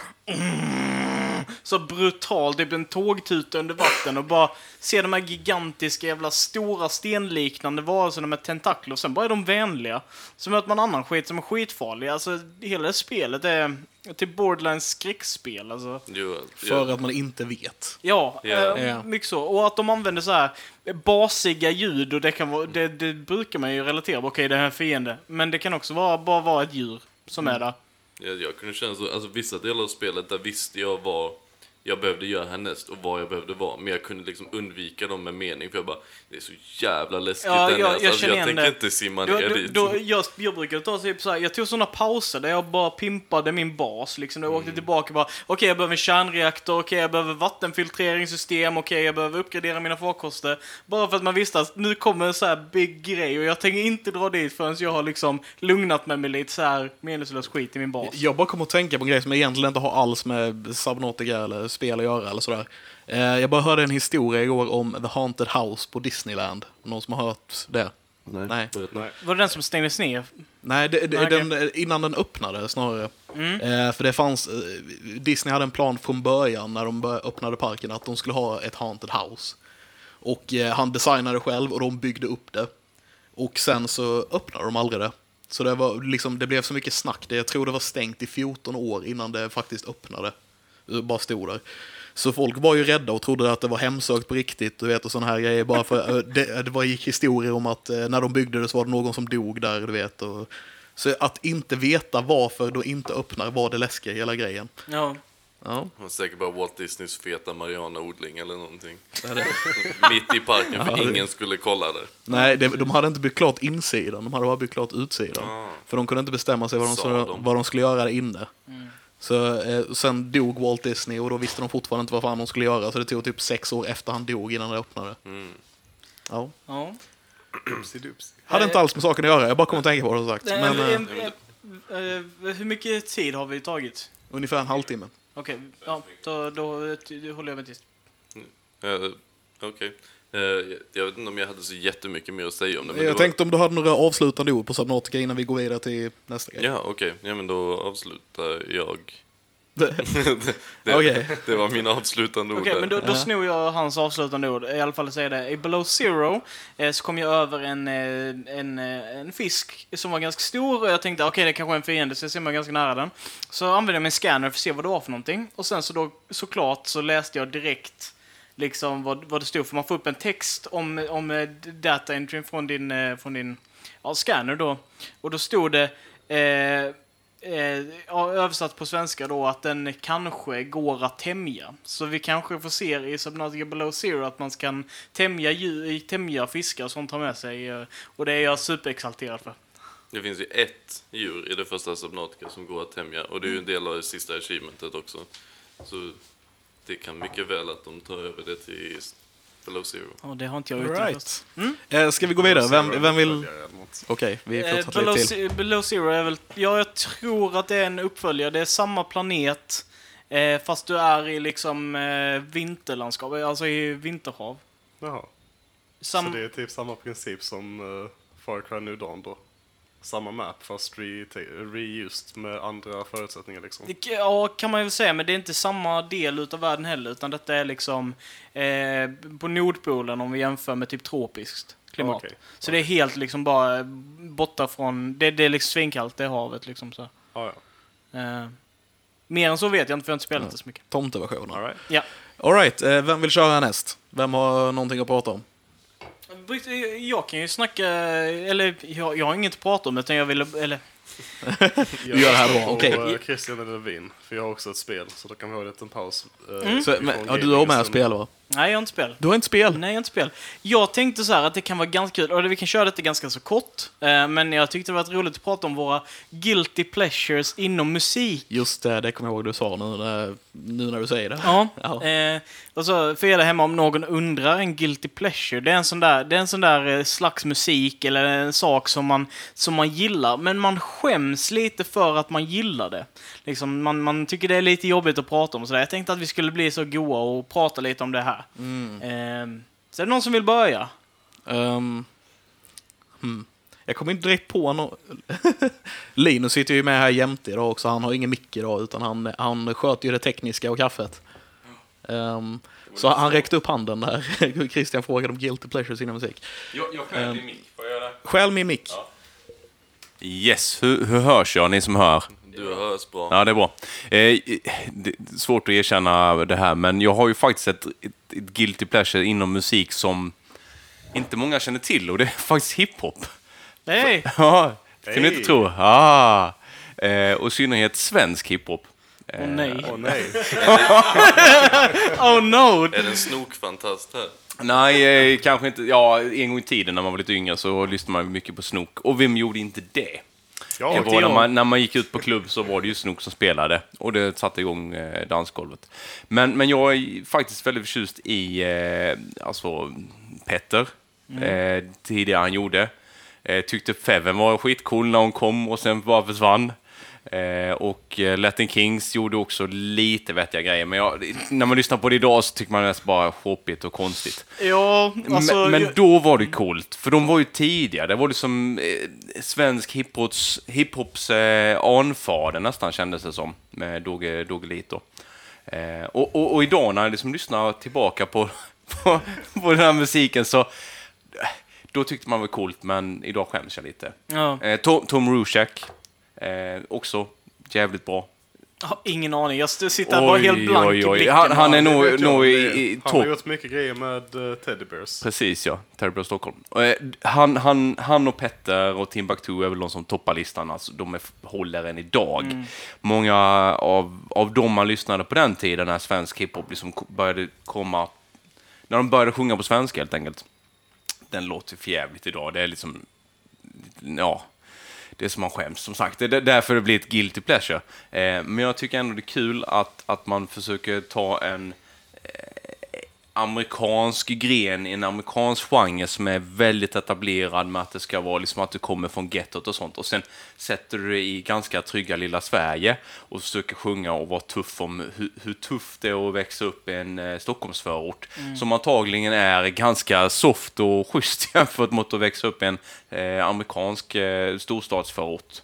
Speaker 3: Så brutalt, typ en tågtuta under vatten och bara se de här gigantiska jävla stora stenliknande varelserna med tentakler och sen bara är de vänliga. Så möter man annan skit som är skitfarlig. Alltså hela det spelet är typ borderline skräckspel alltså.
Speaker 4: Jo,
Speaker 1: För att man inte vet.
Speaker 3: Ja,
Speaker 4: Ja.
Speaker 3: eh, mycket så. Och att de använder så här basiga ljud och det, kan vara, det, det brukar man ju relatera på. Okej, det här är en fiende. Men det kan också vara, bara vara ett djur som är där.
Speaker 4: jag, jag kunde känna så, alltså vissa delar av spelet där visste jag vad jag behövde göra härnäst och vad jag behövde vara. Men jag kunde liksom undvika dem med mening för jag bara, det är så jävla läskigt
Speaker 3: Ja, jag- jag
Speaker 4: alltså, jag
Speaker 3: igen
Speaker 4: tänker
Speaker 3: det.
Speaker 4: inte simma
Speaker 3: Då,
Speaker 4: ner
Speaker 3: då,
Speaker 4: dit.
Speaker 3: då, jag, jag brukade ta typ så här, jag tog såna pauser där jag bara pimpade min bas. Liksom, där jag
Speaker 4: Mm.
Speaker 3: åkte tillbaka och bara, okej jag behöver en kärnreaktor, okej jag behöver vattenfiltreringssystem, okej jag behöver uppgradera mina farkoster. Bara för att man visste att nu kommer en så här big grej och jag tänker inte dra dit förrän jag har liksom lugnat mig med lite så här meningslös skit i min bas.
Speaker 1: Jag bara kommer att tänka på en grej som egentligen inte har alls med Subnautica eller spel att göra eller sådär. Eh, Jag bara hörde en historia igår om The Haunted House på Disneyland. Någon som har hört det? Nej.
Speaker 2: Nej.
Speaker 3: Var det den som stängdes ner?
Speaker 1: Nej, det, det,
Speaker 3: Nej,
Speaker 1: den, innan den öppnade snarare.
Speaker 3: Mm.
Speaker 1: Eh, för det fanns, eh, Disney hade en plan från början när de öppnade parken att de skulle ha ett Haunted House. Och eh, han designade själv och de byggde upp det. Och sen så öppnade de aldrig det. Så det, var liksom, det blev så mycket snack. Det, jag tror det var stängt i 14 år innan det faktiskt öppnade. Bara stod där. Så folk var ju rädda och trodde att det var hemsökt på riktigt du vet, och sådana här grejer. Bara för, eh, det, det var, gick historier om att eh, när de byggde det så var det någon som dog där, du vet. Och, så att inte veta varför de inte öppnar var det läskiga i hela grejen.
Speaker 3: Ja.
Speaker 1: Ja,
Speaker 4: säkert bara Walt Disneys feta marijuanaodling eller någonting.
Speaker 1: det är det.
Speaker 4: Mitt i parken för
Speaker 1: Ja, det-
Speaker 4: ingen skulle kolla det.
Speaker 1: Nej, det, de hade inte byggt klart insidan, de hade bara byggt klart utsidan.
Speaker 4: Ah.
Speaker 1: För de kunde inte bestämma sig vad de, skulle,
Speaker 4: de.
Speaker 1: vad de skulle göra där inne.
Speaker 3: Mm.
Speaker 1: Så eh, sen dog Walt Disney och då visste de fortfarande inte vad fan de skulle göra. Så det tog typ sex år efter han dog innan det öppnade.
Speaker 4: Mm.
Speaker 1: Ja.
Speaker 3: ja.
Speaker 1: Hade inte alls med saken att göra, jag bara kom att tänka på det som sagt.
Speaker 3: Eh,
Speaker 1: Men eh,
Speaker 3: eh, eh, hur mycket tid har vi tagit?
Speaker 1: ungefär en halvtimme.
Speaker 3: Okej, ja, då, då, då håller jag mig tyst.
Speaker 4: Eh, Okej. Eh, jag- jag vet inte om jag hade så jättemycket mer att säga om det. Men
Speaker 1: Jag
Speaker 4: det
Speaker 1: tänkte om du hade några avslutande ord på Subnautica innan vi går vidare till nästa grej.
Speaker 4: Var... Ja, okej. Ja, men då avslutar jag.
Speaker 1: Det-
Speaker 4: det,
Speaker 1: Okej.
Speaker 4: det var mina avslutande ord.
Speaker 3: Okej,
Speaker 4: där.
Speaker 3: men då, då
Speaker 1: Ja.
Speaker 3: snor jag hans avslutande ord. I alla fall säga det. I Below Zero eh, så kom jag över en, eh, en, eh, en fisk som var ganska stor och jag tänkte okej, det kanske är en fiende så jag ser mig ganska nära den. Så använde jag min scanner för att se vad det var för någonting. Och sen så då såklart så läste jag direkt liksom vad, vad det stod. För man får upp en text om, om eh, data entry från din, eh, från din ja, scanner då. Och då stod det eh, eh, översatt på svenska då att den kanske går att tämja. Så vi kanske får se i Subnautica Below Zero att man kan tämja, djur, tämja fiskar som tar med sig. Eh, och det är jag superexalterad för.
Speaker 4: Det finns ju ett djur i det första Subnautica som går att tämja och det är ju en del av det sista achievementet också. Så det kan mycket väl att de tar över det till Below Zero.
Speaker 3: Och det har inte jag gjort
Speaker 1: right. Eh, ska vi gå vidare? Vem, vem vill... Okej, vi
Speaker 3: Eh,
Speaker 1: fortsätter
Speaker 3: Below,
Speaker 1: lite till.
Speaker 3: Below Zero är väl, ja, jag tror att det är en uppföljare. Det är samma planet, eh, fast du är i liksom eh, vinterlandskap, alltså i vinterhav.
Speaker 2: Jaha.
Speaker 3: Sam,
Speaker 2: Så det är typ samma princip som uh, Far Cry New Dawn då? Samma map fast re reused med andra förutsättningar liksom?
Speaker 3: Ja, kan man väl säga, men det är inte samma del utav världen heller, utan detta är liksom eh, på Nordpolen om vi jämför med typ tropiskt klimat.
Speaker 2: Okej.
Speaker 3: Så det är helt liksom bara borta från, det, det är liksom svinkallt, det havet liksom så.
Speaker 2: Ah, ja.
Speaker 3: Eh, mer än så vet jag inte, för jag har inte spelat det så mycket.
Speaker 1: Tomteversionen.
Speaker 2: All right.
Speaker 3: Ja.
Speaker 1: All right, eh, vem vill köra näst? Vem har någonting att prata om?
Speaker 3: Jag kan ju snacka, eller jag, jag har inget att prata om utan jag ville, eller
Speaker 2: Jag
Speaker 1: gör det här bra, okej.
Speaker 2: eh, Christian eller Levin, för jag har också ett spel, så då kan vi ha en liten paus. eh,
Speaker 3: Mm.
Speaker 1: Så, men, ja, du har med spel va?
Speaker 3: Nej jag har inte spel.
Speaker 1: Du har inte spel?
Speaker 3: Nej, jag har inte spel. Jag tänkte så här att det kan vara ganska kul, och vi kan köra detta ganska så kort, eh, men jag tyckte det var roligt att prata om våra guilty pleasures inom musik.
Speaker 1: Just det, det kommer jag ihåg du sa nu, när- nu när du säger det.
Speaker 3: Ja.
Speaker 1: Ja.
Speaker 3: Eh, och så för er där hemma, om någon undrar, en guilty pleasure, det är en sån där, det är en sån där eh, slags musik eller en sak som man, som man gillar, men man skäms lite för att man gillar det. Liksom, man, man tycker det är lite jobbigt att prata om och sådär. Jag tänkte att vi skulle bli så goa och prata lite om det här. Eh, så är det någon som vill börja?
Speaker 1: Ehm, hmm. Jag kommer inte direkt på någon... Linus sitter ju med här jämte idag också. Han har ingen mick idag, utan han, han sköter ju det tekniska och kaffet. Ehm, så han räckte upp handen där. Christian frågade om guilty pleasures inom musik.
Speaker 4: Jag, jag
Speaker 1: Ehm.
Speaker 4: din mick, får jag göra det?
Speaker 1: Stjäl min mick.
Speaker 6: Yes, hur, hur hörs jag, ni som hör?
Speaker 4: Du hörs bra.
Speaker 6: Ja, det är bra. Eh, det är svårt att erkänna det här, men jag har ju faktiskt ett, ett, ett guilty pleasure inom musik som inte många känner till, och det är faktiskt hiphop.
Speaker 3: Hej!
Speaker 6: Ja, det kan du inte tro. Ah. Eh, och i synnerhet svensk hiphop.
Speaker 3: Åh nej.
Speaker 2: Åh nej.
Speaker 3: Oh no!
Speaker 4: Är det en snokfantast här?
Speaker 6: Nej, eh, kanske inte. Ja, en gång i tiden när man var lite yngre så lyssnade man mycket på Snook. Och vem gjorde inte det?
Speaker 2: Ja,
Speaker 6: det var när, man, när man gick ut på klubb så var det ju Snook som spelade. Och det satte igång eh, dansgolvet. Men, men jag är faktiskt väldigt förtjust i eh, alltså, Petter. Eh, tidigare han gjorde. Eh, tyckte Feven var skitcool när hon kom och sen bara försvann. Eh, och eh, Latin Kings gjorde också lite vettiga grejer. Men jag, när man lyssnar på det idag så tycker man mest bara shoppigt och konstigt.
Speaker 3: Ja, alltså...
Speaker 6: men, men
Speaker 3: jag-
Speaker 6: då var det coolt, för de var ju tidiga. Det var liksom eh, svensk hiphops, hiphops eh, anfader nästan kändes det som, med Dogge Doggelito. Eh, och, och, och idag när jag liksom lyssnar tillbaka på, på, på den här musiken så då tyckte man det var coolt, men idag skäms jag lite.
Speaker 3: Ja.
Speaker 6: Eh, Tom, Tom Rushak, eh, också jävligt bra.
Speaker 3: Jag har ingen aning. Jag sitter här bara helt blank i blicken.
Speaker 6: Han, han är nog, nog i, i
Speaker 2: Han
Speaker 6: topp.
Speaker 2: har gjort mycket grejer med uh, Teddy Bears.
Speaker 6: Precis ja, Terry Bro Stockholm. Eh, Han, han, han och Petter och Timbuktu är väl de som toppar listan, alltså de är, håller än idag. Många av, av dem man lyssnade på den tiden när svensk hiphop liksom började komma, när de började sjunga på svenska helt enkelt. Den låter för jävligt idag, det är liksom, ja, det är som man skäms. Som sagt, det är därför det blir ett guilty pleasure. Eh, men jag tycker ändå det är kul att, att man försöker ta en amerikansk gren i en amerikansk genre som är väldigt etablerad med att det ska vara liksom att du kommer från gettot och sånt. Och sen sätter du det i ganska trygga lilla Sverige och försöker sjunga och vara tuff om hur, hur tufft det är att växa upp i en eh, Stockholmsförort som antagligen är ganska soft och schysst jämfört mot att växa upp i en eh, amerikansk eh, storstadsförort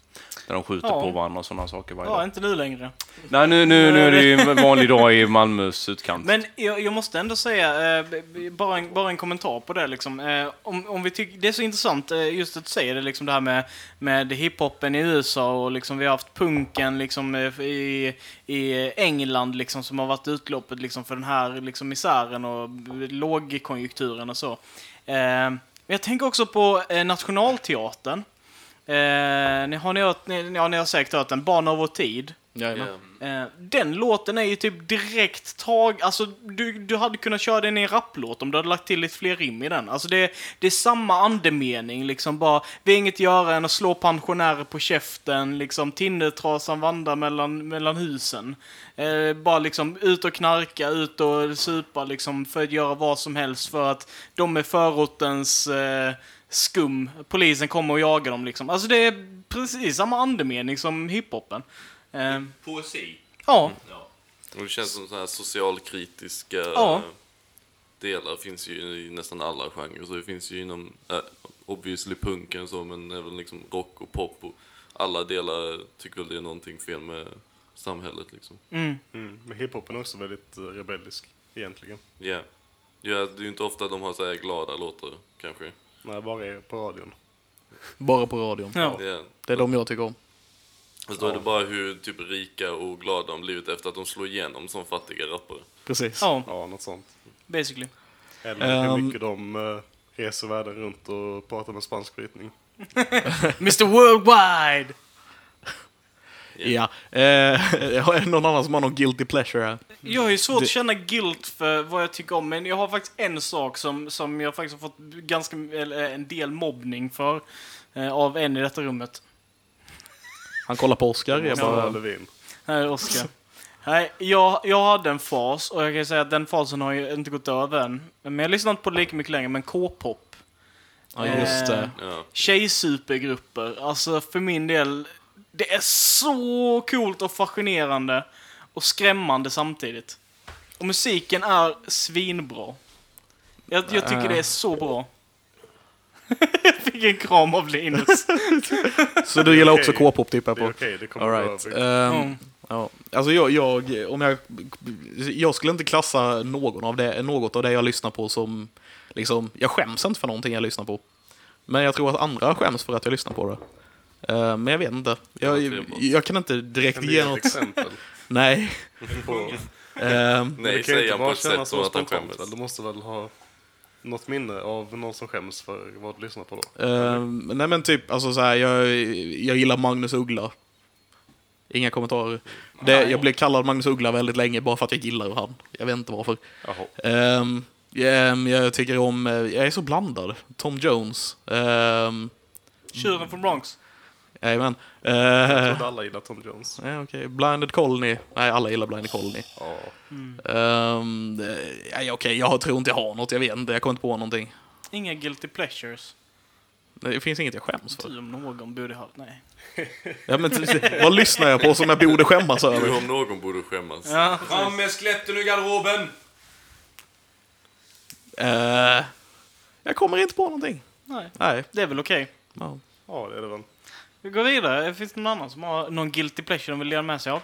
Speaker 6: där de skjuter
Speaker 3: Ja.
Speaker 6: på varandra och sådana saker varje
Speaker 3: Ja,
Speaker 6: dag.
Speaker 3: inte nu längre.
Speaker 6: Nej, nu, nu, nu är det ju en vanlig dag i Malmös utkant.
Speaker 3: Men jag, jag måste ändå säga, eh, bara, en, bara en kommentar på det. Liksom. Eh, om, om vi tycker, det är så intressant eh, just att du säger det, liksom, det här med, med hiphopen i USA och liksom, vi har haft punken liksom, i, i England liksom, som har varit utloppet liksom, för den här liksom, misären och lågkonjunkturen och så. Men jag tänker också på Nationalteatern. Eh, ni, har ni, hört, ni, ja, ni har säkert hört den, Barn av vår tid.
Speaker 1: Jajamän.
Speaker 3: Eh, den låten är ju typ direkt tag... Alltså, du, du hade kunnat köra den i en rapplåt om du hade lagt till lite fler rim i den. Alltså, det, det är samma andemening, liksom bara... Vi har inget göra än att slå pensionärer på käften, liksom Tindertrasan vandrar mellan, mellan husen. Eh, bara liksom ut och knarka, ut och supa, liksom för att göra vad som helst för att de är förortens eh, skum. Polisen kommer och jagar dem, liksom. Alltså, det är precis samma andemening som hiphopen. Eh,
Speaker 6: Poesi.
Speaker 3: ja.
Speaker 4: Och det känns som så här socialkritiska
Speaker 3: Ja.
Speaker 4: delar finns ju i nästan alla genrer. Så det finns ju inom, äh, obviously punken och så, men även liksom rock och pop och alla delar tycker väl det är någonting fel med samhället liksom.
Speaker 3: Mm.
Speaker 2: Mm. Men hiphopen är också väldigt uh, rebellisk, egentligen.
Speaker 4: Yeah. Ja, det är ju inte ofta de har så här glada låtar, kanske.
Speaker 2: När bara på radion.
Speaker 1: Bara på radion.
Speaker 3: Ja.
Speaker 4: Yeah.
Speaker 1: Det är de jag tycker om.
Speaker 4: Fast då är det bara hur typ rika och glada de blivit efter att de slår igenom som fattiga rappare.
Speaker 1: Precis.
Speaker 3: Ja,
Speaker 2: Ja, något sånt.
Speaker 3: basically.
Speaker 2: Eller hur
Speaker 1: Ehm.
Speaker 2: mycket de uh, reser världen runt och pratar med spansk brytning.
Speaker 3: Mr Worldwide!
Speaker 1: Ja. Eh, har jag någon annan som har någon guilty pleasure här?
Speaker 3: Jag har ju svårt
Speaker 1: Det-
Speaker 3: att känna guilt för vad jag tycker om, men jag har faktiskt en sak som, som jag faktiskt har fått ganska, eller en del mobbning för eh, av en i detta rummet.
Speaker 1: Han kollar på Oscar. Jag bara,
Speaker 2: Levin.
Speaker 3: Här är Oskar. Nej, jag, jag hade en fas och jag kan säga att den fasen har ju inte gått över än. Men jag lyssnar inte på det lika mycket längre, men K-pop.
Speaker 1: ja, just det.
Speaker 4: Ja.
Speaker 3: Tjejsupergrupper. Alltså för min del, det är så coolt och fascinerande och skrämmande samtidigt. Och musiken är svinbra. Jag, jag tycker det är så bra. jag fick en kram av Linus.
Speaker 1: Så du gillar också. K-pop tippar
Speaker 2: Det är
Speaker 1: på?
Speaker 2: okej, det kommer
Speaker 1: All right. Ehm,
Speaker 3: Mm.
Speaker 1: ja. Alltså jag, jag, om jag, jag skulle inte klassa någon av det, något av det jag lyssnar på som, liksom, jag skäms inte för någonting jag lyssnar på. Men jag tror att andra skäms för att jag lyssnar på det. Ehm, men jag vet inte. Jag, jag, jag kan inte direkt
Speaker 2: Kan
Speaker 1: ge något.
Speaker 2: exempel?
Speaker 1: Nej.
Speaker 2: På, det
Speaker 4: Nej,
Speaker 2: kan ju
Speaker 4: säger
Speaker 2: inte
Speaker 4: han på
Speaker 2: bara
Speaker 4: ett
Speaker 2: kännas
Speaker 4: sätt som
Speaker 2: så
Speaker 4: att han skäms.
Speaker 2: Du måste väl ha något minne av någon som skäms för vad du lyssnar på då?
Speaker 1: ehm, nej men typ, alltså så här, jag, jag gillar Magnus Uggla. Inga kommentarer. Det, jag blev kallad Magnus Uggla väldigt länge bara för att jag gillar han. Jag vet inte varför.
Speaker 2: Jaha.
Speaker 1: Ehm, ehm, jag tycker om, jag är så blandad. Tom Jones. Um,
Speaker 3: Tjuren från Bronx.
Speaker 1: Jajamän.
Speaker 2: Jag
Speaker 1: Uh,
Speaker 2: trodde alla gillar Tom Jones.
Speaker 1: ja, okej. Blinded Colony. Nej, alla gillar Blinded Colony.
Speaker 2: Ja.
Speaker 1: Um, ja, okej, jag tror inte jag har något. Jag vet inte, jag kommer inte på någonting.
Speaker 3: Inga guilty pleasures.
Speaker 1: Det finns inget jag skäms för.
Speaker 3: Du om någon borde ha... Nej.
Speaker 1: Ja, men, vad lyssnar jag på som jag borde skämmas
Speaker 4: Du
Speaker 1: över?
Speaker 4: om någon borde skämmas.
Speaker 3: Ja.
Speaker 6: Fram med skeletten ur garderoben!
Speaker 1: Eh, jag kommer inte på någonting.
Speaker 3: Nej.
Speaker 1: Nej.
Speaker 3: Det är väl okej.
Speaker 1: Ja.
Speaker 2: ja, det är det väl.
Speaker 3: Vi går vidare. Finns det någon annan som har någon guilty pleasure de vill dela med sig av?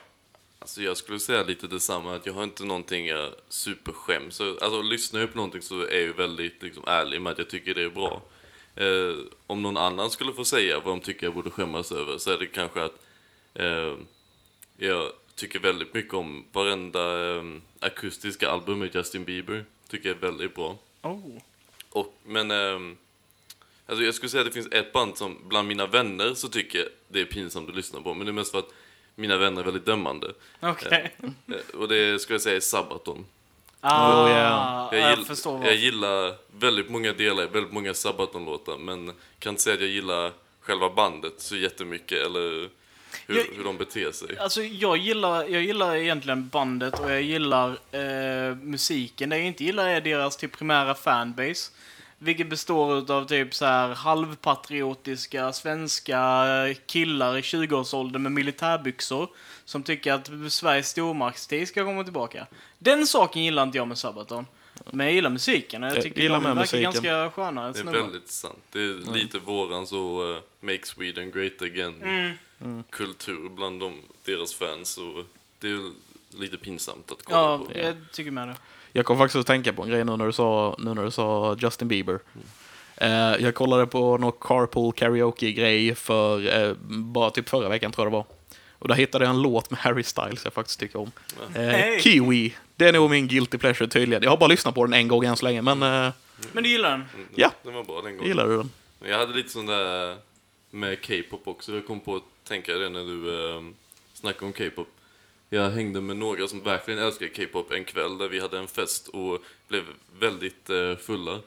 Speaker 4: Alltså jag skulle säga lite detsamma, att jag har inte någonting jag superskäms så, Alltså lyssnar jag på någonting så är jag ju väldigt liksom, ärlig med att jag tycker det är bra. Eh, om någon annan skulle få säga vad de tycker jag borde skämmas över så är det kanske att eh, jag tycker väldigt mycket om varenda eh, akustiska album med Justin Bieber. Tycker jag är väldigt bra.
Speaker 3: Oh.
Speaker 4: Och, men ehm, alltså jag skulle säga att det finns ett band som bland mina vänner så tycker jag det är pinsamt att lyssna på. Men det är mest för att mina vänner är väldigt dömande.
Speaker 3: Okej.
Speaker 4: Eh, Och det skulle jag säga är Sabaton.
Speaker 3: Ah,
Speaker 1: Oh, yeah.
Speaker 3: jag,
Speaker 4: Jag, gill,
Speaker 3: förstår
Speaker 4: jag
Speaker 3: vad.
Speaker 4: gillar väldigt många delar, väldigt många Sabaton-låtar. Men kan inte säga att jag gillar själva bandet så jättemycket eller hur,
Speaker 3: Jag-
Speaker 4: hur de beter sig.
Speaker 3: Alltså, jag gillar, jag gillar egentligen bandet och jag gillar eh, musiken. Det jag inte gillar är deras typ primära fanbase. Vilket består av typ så här halvpatriotiska svenska killar i 20-årsåldern med militärbyxor. Som tycker att Sveriges stormaktstid ska komma tillbaka. Den saken gillar inte jag med Sabaton. Men jag gillar musiken och jag
Speaker 1: Jag
Speaker 3: tycker
Speaker 1: gillar
Speaker 3: de
Speaker 1: med
Speaker 3: verkar
Speaker 1: musiken.
Speaker 3: ganska sköna
Speaker 4: Det är
Speaker 3: snubbar.
Speaker 4: väldigt sant. Det är lite våran så uh, Make Sweden Great Again
Speaker 3: Mm.
Speaker 4: kultur bland dem, deras fans. Och det är lite pinsamt att kolla
Speaker 3: Ja,
Speaker 4: på.
Speaker 3: jag tycker med det.
Speaker 1: Jag kom faktiskt att tänka på en grej nu när du sa, nu när du sa Justin Bieber. Eh, jag kollade på någon carpool karaoke-grej för eh, bara typ förra veckan tror jag det var. Och där hittade jag en låt med Harry Styles jag faktiskt tycker om. Eh,
Speaker 3: Hey.
Speaker 1: Kiwi. Det är nog min guilty pleasure tydligen. Jag har bara lyssnat på den en gång än så länge, men
Speaker 3: Men du gillar den?
Speaker 4: Mm,
Speaker 1: Ja.
Speaker 4: Den var bra den gången.
Speaker 1: gillar du den?
Speaker 4: Jag hade lite sån där med K-pop också. Jag kom på att tänka det när du eh, snackade om K-pop. Jag hängde med några som verkligen älskar K-pop en kväll där vi hade en fest och blev väldigt eh, fulla.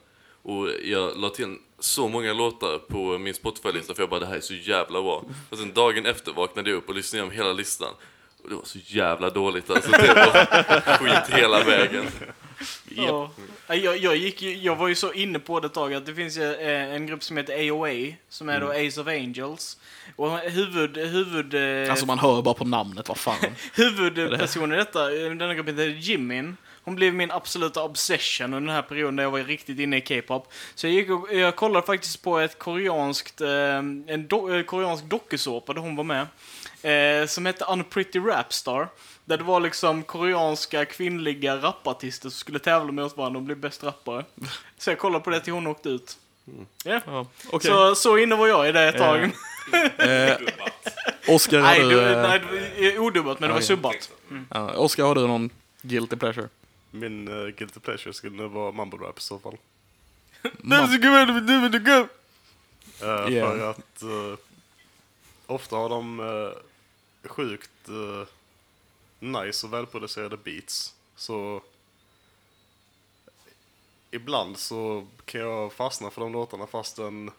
Speaker 4: Och jag la till så många låtar på min Spotify-lista för jag bara det här är så jävla bra. Och sen dagen efter vaknade jag upp och lyssnade igenom hela listan. Och det var så jävla dåligt alltså. Det var skit hela vägen.
Speaker 3: Ja. Jag, jag, gick, jag var ju så inne på det ett tag att det finns eh, en grupp som heter AOA, som är då Ace of Angels. Och huvud, huvud, eh,
Speaker 1: Alltså man hör bara på namnet, vad fan.
Speaker 3: huvudpersonen i detta, eh, denna gruppen heter Jimin. Hon blev min absoluta obsession under den här perioden där jag var riktigt inne i K-pop. Så jag, gick och, jag kollade faktiskt på ett koreanskt, en do, koreansk dokusåpa där hon var med. Som hette Unpretty Rapstar. Där det var liksom koreanska kvinnliga rapartister som skulle tävla med oss varandra och bli bäst rappare. Så jag kollade på det till hon åkte ut. Ja.
Speaker 1: Ja, Okej.
Speaker 3: Så, så inne var jag i det ett tag.
Speaker 1: Eh, Oscar, har
Speaker 3: nej,
Speaker 1: du,
Speaker 3: du,
Speaker 1: eh,
Speaker 3: nej, det var odubbat, men det var subbat.
Speaker 1: ja, Oscar, har du någon guilty pleasure?
Speaker 2: Min uh, guilty pleasure skulle nog vara mumble rap i så fall. Eh,
Speaker 1: Ja.
Speaker 2: För att eh, ofta har de eh, sjukt eh, nice och välproducerade beats. Så ibland så kan jag fastna för de låtarna fastän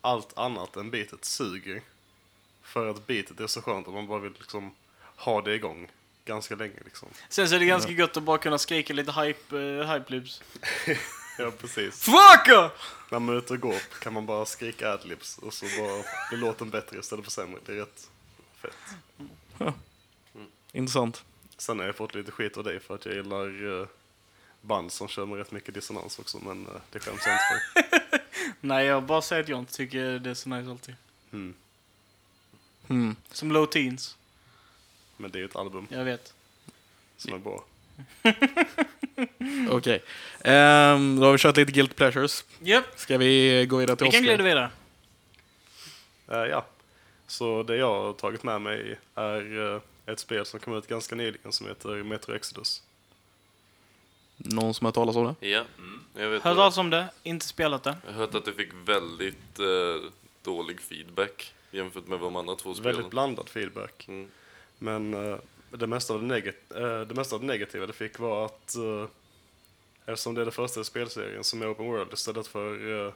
Speaker 2: allt annat än beatet suger. För att beatet är så skönt att man bara vill liksom ha det igång ganska länge liksom.
Speaker 3: Sen så är det ganska gött att bara kunna skrika lite hype, uh, hype loops.
Speaker 2: Ja, precis.
Speaker 3: Fucker!
Speaker 2: När man är ute och går kan man bara skrika adlibs och så bara blir låten bättre istället för sämre. Det är rätt fett.
Speaker 1: Intressant.
Speaker 2: Sen har jag fått lite skit av dig för att jag gillar eh, band som kör med rätt mycket dissonans också, men eh, det skäms jag inte för.
Speaker 3: Nej, jag bara säger att jag inte tycker det är så nice alltid.
Speaker 2: Mm.
Speaker 1: Mm.
Speaker 3: Som Low Teens,
Speaker 2: Men det är ju ett album
Speaker 3: jag vet.
Speaker 2: som är bra.
Speaker 1: Okej. Ehm, då har vi kört lite Guilt Pleasures.
Speaker 3: Japp,
Speaker 1: Ska vi gå vidare till
Speaker 3: vi kan glida
Speaker 1: Oscar?
Speaker 3: vidare.
Speaker 2: Eh, ja, så det jag har tagit med mig är eh, ett spel som kom ut ganska nyligen som heter Metro Exodus.
Speaker 1: Någon som har talat om det?
Speaker 4: Ja, jag vet
Speaker 3: Hört talas om det, inte spelat det.
Speaker 4: Jag har hört att det fick väldigt eh, dålig feedback jämfört med de andra två spelen.
Speaker 2: Väldigt blandad feedback.
Speaker 4: Mm.
Speaker 2: Men eh, det, mesta av det, negat- eh, det mesta av det negativa det fick var att eh, eftersom det är det första i spelserien som är open world istället för eh,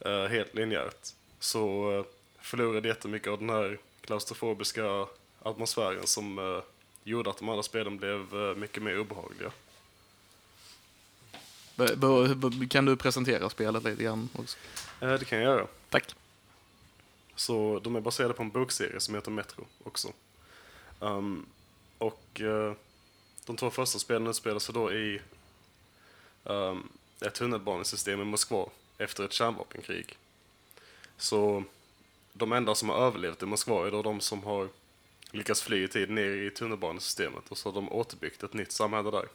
Speaker 2: eh, helt linjärt så uh, förlorade jättemycket av den här klaustrofobiska atmosfären som eh, gjorde att de andra spelen blev eh, mycket mer obehagliga.
Speaker 1: B- b- b- kan du presentera spelet lite grann också?
Speaker 2: Eh, det kan jag göra.
Speaker 1: Tack.
Speaker 2: Så de är baserade på en bokserie som heter Metro också. Um, och eh, de två första spelen utspelar sig då i um, ett tunnelbanesystem i Moskva efter ett kärnvapenkrig. Så de enda som har överlevt i Moskva är då de som har lyckats fly i tid ner i tunnelbanesystemet och så har de återbyggt ett nytt samhälle där.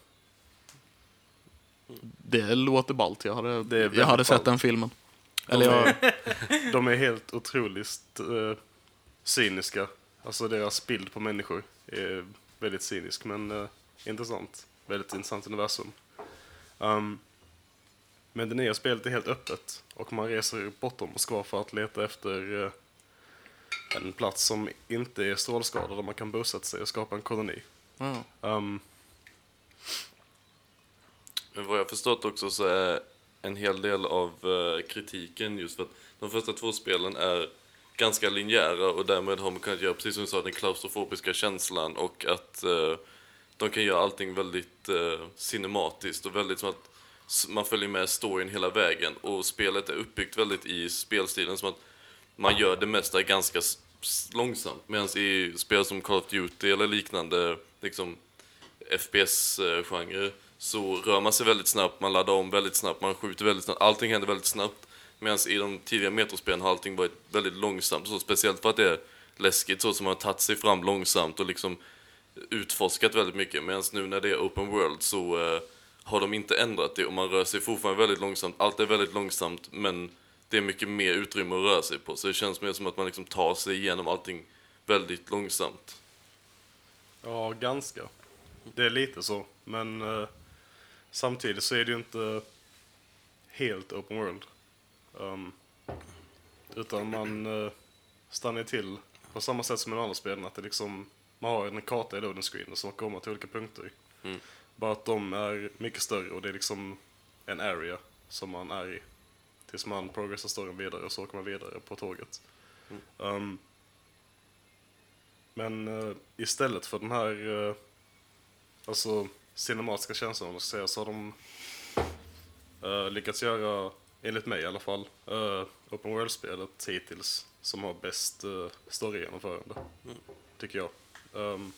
Speaker 1: Det låter ballt. Jag hade, jag hade sett den filmen.
Speaker 2: De
Speaker 1: Eller jag,
Speaker 2: är, de är helt otroligt eh, cyniska. Alltså deras bild på människor är väldigt cynisk men eh, intressant. Väldigt intressant universum. Um, men det nya spelet är helt öppet och man reser bortom Moskva för att leta efter eh, en plats som inte är strålskadad där man kan bosätta sig och skapa en koloni.
Speaker 1: ja.
Speaker 2: Um,
Speaker 4: Men vad jag förstått också så är en hel del av eh, kritiken just för att de första två spelen är ganska linjära och därmed har man kunnat göra, precis som du sa, den klaustrofobiska känslan och att eh, de kan göra allting väldigt eh, cinematiskt och väldigt som att man följer med storyn hela vägen och spelet är uppbyggt väldigt i spelstilen som att man gör det mesta ganska långsamt medan i spel som Call of Duty eller liknande liksom FPS-genre så rör man sig väldigt snabbt, man laddar om väldigt snabbt, man skjuter väldigt snabbt, allting händer väldigt snabbt. Medan i de tidiga metrospelen har allting varit väldigt långsamt, så speciellt för att det är läskigt så som man har tagit sig fram långsamt och liksom utforskat väldigt mycket. Medan nu när det är open world så eh, har de inte ändrat det och man rör sig fortfarande väldigt långsamt. Allt är väldigt långsamt men det är mycket mer utrymme att röra sig på. Så det känns mer som att man liksom tar sig igenom allting väldigt långsamt.
Speaker 2: Ja, ganska. Det är lite så, men eh, samtidigt så är det ju inte helt open world. Um, utan man uh, stannar till på samma sätt som i andra spelen, att det liksom, man har en karta i loading screen och så kommer till olika punkter.
Speaker 4: Mm.
Speaker 2: Bara att de är mycket större och det är liksom en area som man är i. Tills man progressar storyn vidare och så åker man vidare på tåget. Um, men eh, istället för den här uh, alltså cinematiska känslan man ska säga, så har de eh, lyckats göra, enligt mig i alla fall, uh, Open World-spelet hittills som har bäst uh, storygenomförande. Tycker jag. Um,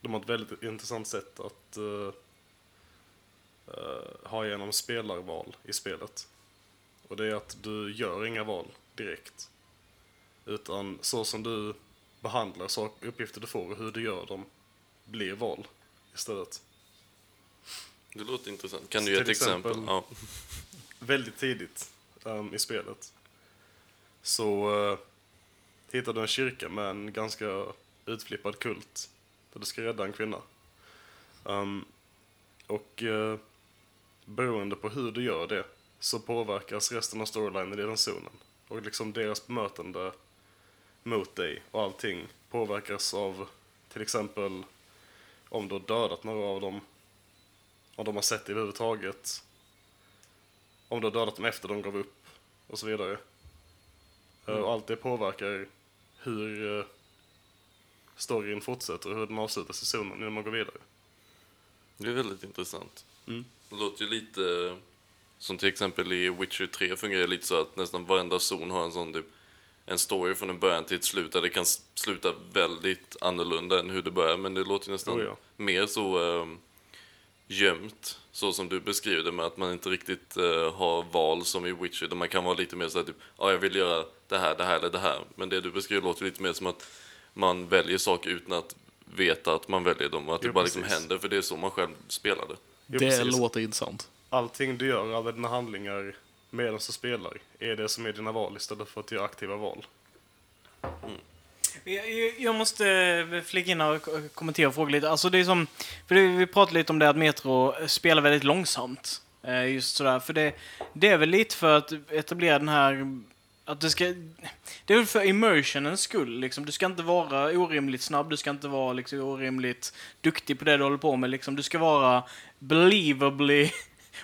Speaker 2: de har ett väldigt intressant sätt att eh, eh, ha igenom spelarval i spelet. Och det är att du gör inga val direkt. Utan så som du behandlar sak, uppgifter du får och hur du gör dem blir val istället.
Speaker 4: Det låter intressant. Kan
Speaker 2: Så
Speaker 4: du ge ett exempel?
Speaker 2: exempel-
Speaker 4: Ja.
Speaker 2: Väldigt tidigt ehm, i spelet så uh, hittar du en kyrka med en ganska utflippad kult där du ska rädda en kvinna. Ehm, och eh, beroende på hur du gör det så påverkas resten av storylinen i den zonen. Och liksom deras bemötande mot dig och allting påverkas av till exempel om du har dödat några av dem, om de har sett dig överhuvudtaget, om du har dödat dem efter de gav upp och så vidare. Eh, Och allt det påverkar hur eh, storyn fortsätter och hur den avslutas i zonen innan man går vidare.
Speaker 4: Det är väldigt intressant.
Speaker 2: Mm.
Speaker 4: Det låter ju lite som till exempel i Witcher 3 fungerar lite så att nästan varenda zon har en sån typ en story från en början till ett slut där det kan sluta väldigt annorlunda än hur det börjar. Men det låter ju nästan
Speaker 2: Oh ja.
Speaker 4: mer så um, gömt, så som du beskriver det med att man inte riktigt eh, har val som i Witcher där man kan vara lite mer så här typ, ja jag vill göra det här, det här eller det här. Men det du beskriver låter lite mer som att man väljer saker utan att veta att man väljer dem och att det
Speaker 2: Jo,
Speaker 4: bara liksom händer för det är så man själv spelar det.
Speaker 2: Jo,
Speaker 1: det
Speaker 2: precis.
Speaker 1: låter intressant.
Speaker 2: Allting du gör, alla dina handlingar medan du spelar, är det som är dina val istället för att göra aktiva val. Mm.
Speaker 3: Jag, jag- jag måste eh, flika in och kommentera och fråga lite. Alltså det är som, för det, vi pratade lite om det att Metro spelar väldigt långsamt. Eh, just sådär. För det, det är väl lite för att etablera den här... Att det ska... Det är väl för immersionens skull. Liksom. Du ska inte vara orimligt snabb, du ska inte vara liksom, orimligt duktig på det du håller på med. Liksom. Du ska vara believably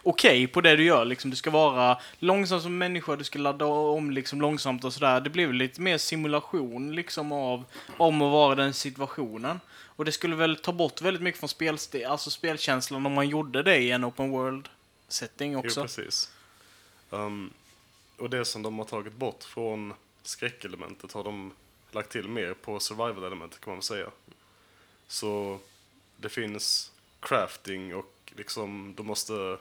Speaker 3: okej på det du gör. Liksom. Du ska vara långsam som människa, du ska ladda om liksom, långsamt och sådär. Det blir väl lite mer simulation liksom, av om att vara den situationen. Och det skulle väl ta bort väldigt mycket från spelste- alltså spelkänslan om man gjorde det i en open world-setting
Speaker 2: Jo,
Speaker 3: också.
Speaker 2: precis. Um, och det som de har tagit bort från skräckelementet har de lagt till mer på survival-elementet kan man väl säga. Så det finns crafting och liksom du måste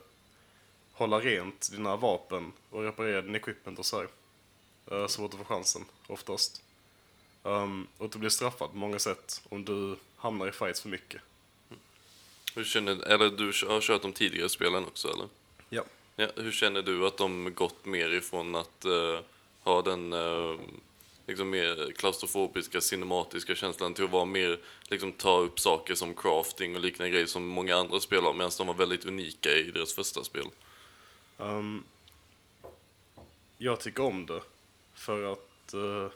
Speaker 2: hålla rent dina vapen och reparera din equipment och så här. Uh, så fort du får chansen, oftast. Um, och du blir straffad på många sätt om du hamnar i fights för mycket.
Speaker 4: Hur känner, eller du har kört de tidigare spelen också eller?
Speaker 2: Ja.
Speaker 4: Ja, hur känner du att de gått mer ifrån att eh, ha den eh, liksom mer klaustrofobiska, cinematiska känslan till att vara mer, liksom ta upp saker som crafting och liknande grejer som många andra spel har, medan de var väldigt unika i deras första spel.
Speaker 2: Um, jag tycker om det för att uh,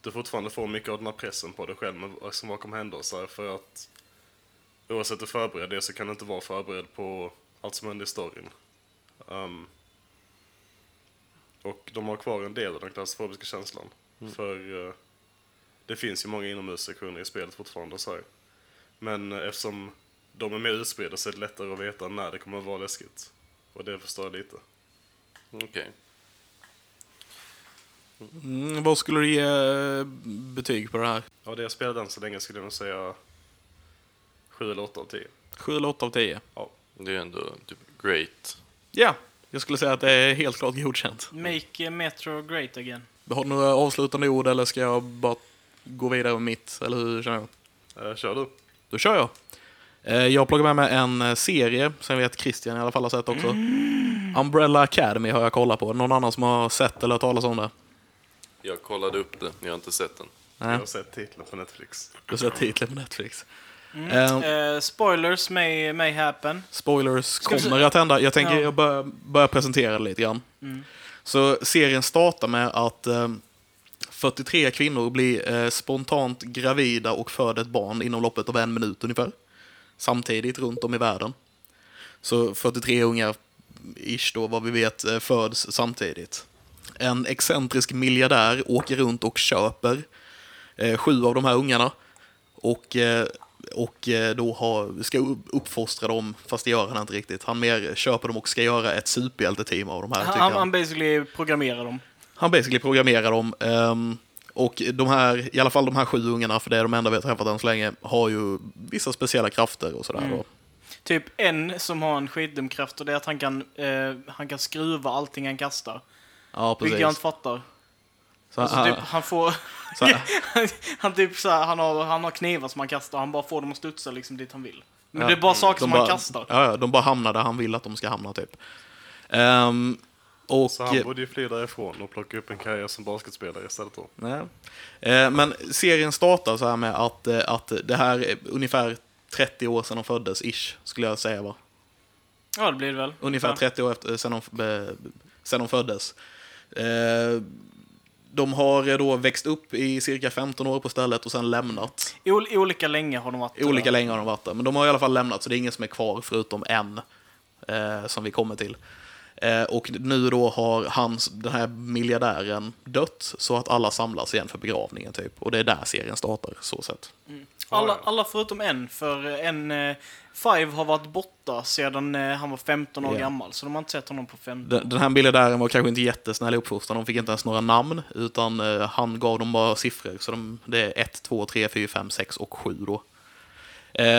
Speaker 2: du fortfarande får mycket av den här pressen på dig själv med vad som vad kommer hända och så här, för att oavsett hur förberedd du är så kan du inte vara förberedd på allt som händer i storyn. Um, och de har kvar en del av den klaustrofobiska känslan. För eh, det finns ju många inomhussektioner i spelet fortfarande så här. Men eh, eftersom de är mer utspridda så är det lättare att veta när det kommer att vara läskigt. Och det förstår jag lite.
Speaker 4: Okej.
Speaker 1: Mm, vad skulle du ge eh, betyg på det här?
Speaker 2: Ja, det jag spelade än så länge skulle jag nog säga 7 eller 8 av 10.
Speaker 1: 7 eller 8 av 10?
Speaker 2: Ja.
Speaker 4: Det är ändå typ great.
Speaker 1: Ja, jag skulle säga att det är helt klart godkänt.
Speaker 3: Make eh, Metro great again.
Speaker 1: Har du några avslutande ord eller ska jag bara gå vidare med mitt? Eller hur känner jag?
Speaker 2: Eh, kör du.
Speaker 1: Då kör jag. Eh, Jag plockar med mig en eh, serie som jag vet Christian i alla fall har sett också. Umbrella Academy har jag kollat på. Någon annan som har sett eller hört talas om det?
Speaker 4: Jag kollade upp det, jag har inte sett den.
Speaker 2: Jag
Speaker 1: Nej,
Speaker 2: har sett titeln på Netflix.
Speaker 1: du har sett titeln på Netflix. Eh,
Speaker 3: Eh, spoilers may, may happen.
Speaker 1: Spoilers kommer att hända. Jag tänker
Speaker 3: Ja.
Speaker 1: jag börjar, börjar presentera det lite grann. Så serien startar med att eh, 43 kvinnor blir eh, spontant gravida och föder ett barn inom loppet av en minut ungefär. Samtidigt runt om i världen. Så 43 ungar, ish då, vad vi vet, eh, föds samtidigt. En excentrisk miljardär åker runt och köper eh, sju av de här ungarna. Och, eh, och eh, då har, ska upp- uppfostra dem, fast det gör han inte riktigt. Han mer köper dem och ska göra ett superhjälteteam av de här. tycker
Speaker 3: Han, han basically programmerar dem.
Speaker 1: han basically programmerar dem. ehm, och de här, i alla fall de här sju ungarna, för det är de enda vi har träffat än så länge, har ju vissa speciella krafter och sådär.
Speaker 3: Mm.
Speaker 1: då.
Speaker 3: Typ en som har en skitdum kraft och det är att han kan, eh, han kan skruva allting han kastar.
Speaker 1: Ja,
Speaker 3: Vilket jag
Speaker 1: precis.
Speaker 3: inte fattar.
Speaker 1: Så,
Speaker 3: Alltså,
Speaker 1: han,
Speaker 3: typ, han får...
Speaker 1: så,
Speaker 3: han typ så här, han har, han har knivar som han kastar han bara får dem att studsa liksom dit han vill. Men
Speaker 1: Ja.
Speaker 3: det är bara saker som
Speaker 1: bara,
Speaker 3: han kastar.
Speaker 1: Ja, de bara hamnar där han vill att de ska hamna, typ. Ehm, och...
Speaker 2: Så han borde ju fly därifrån och plocka upp en karriär som basketspelare istället då.
Speaker 1: Nej. Eh, Men serien startar så här med att, eh, att det här är ungefär 30 år sedan de föddes, ish, skulle jag säga va?
Speaker 3: Ja, det blir det väl.
Speaker 1: Ungefär
Speaker 3: Ja.
Speaker 1: 30 år efter, sen, de, eh, sen de föddes. Eh, de har eh, då växt upp i cirka 15 år på stället och sen lämnat.
Speaker 3: Ol olika länge har de varit
Speaker 1: Olika
Speaker 3: där.
Speaker 1: länge har de varit där, men de har i alla fall lämnat så det är ingen som är kvar förutom en eh, som vi kommer till. Eh, och nu då har hans, den här miljardären dött så att alla samlas igen för begravningen typ. Och det är där serien startar, så sett.
Speaker 3: Alla, alla förutom en, för en eh, Five har varit borta sedan eh, han var 15 år
Speaker 1: Ja.
Speaker 3: gammal, så de har inte sett honom på 15
Speaker 1: Den, den här miljardären var kanske inte jättesnäll i uppfostran, de fick inte ens några namn, utan eh, han gav dem bara siffror. Så de, det är 1, 2, 3, 4, 5, 6 och 7 då.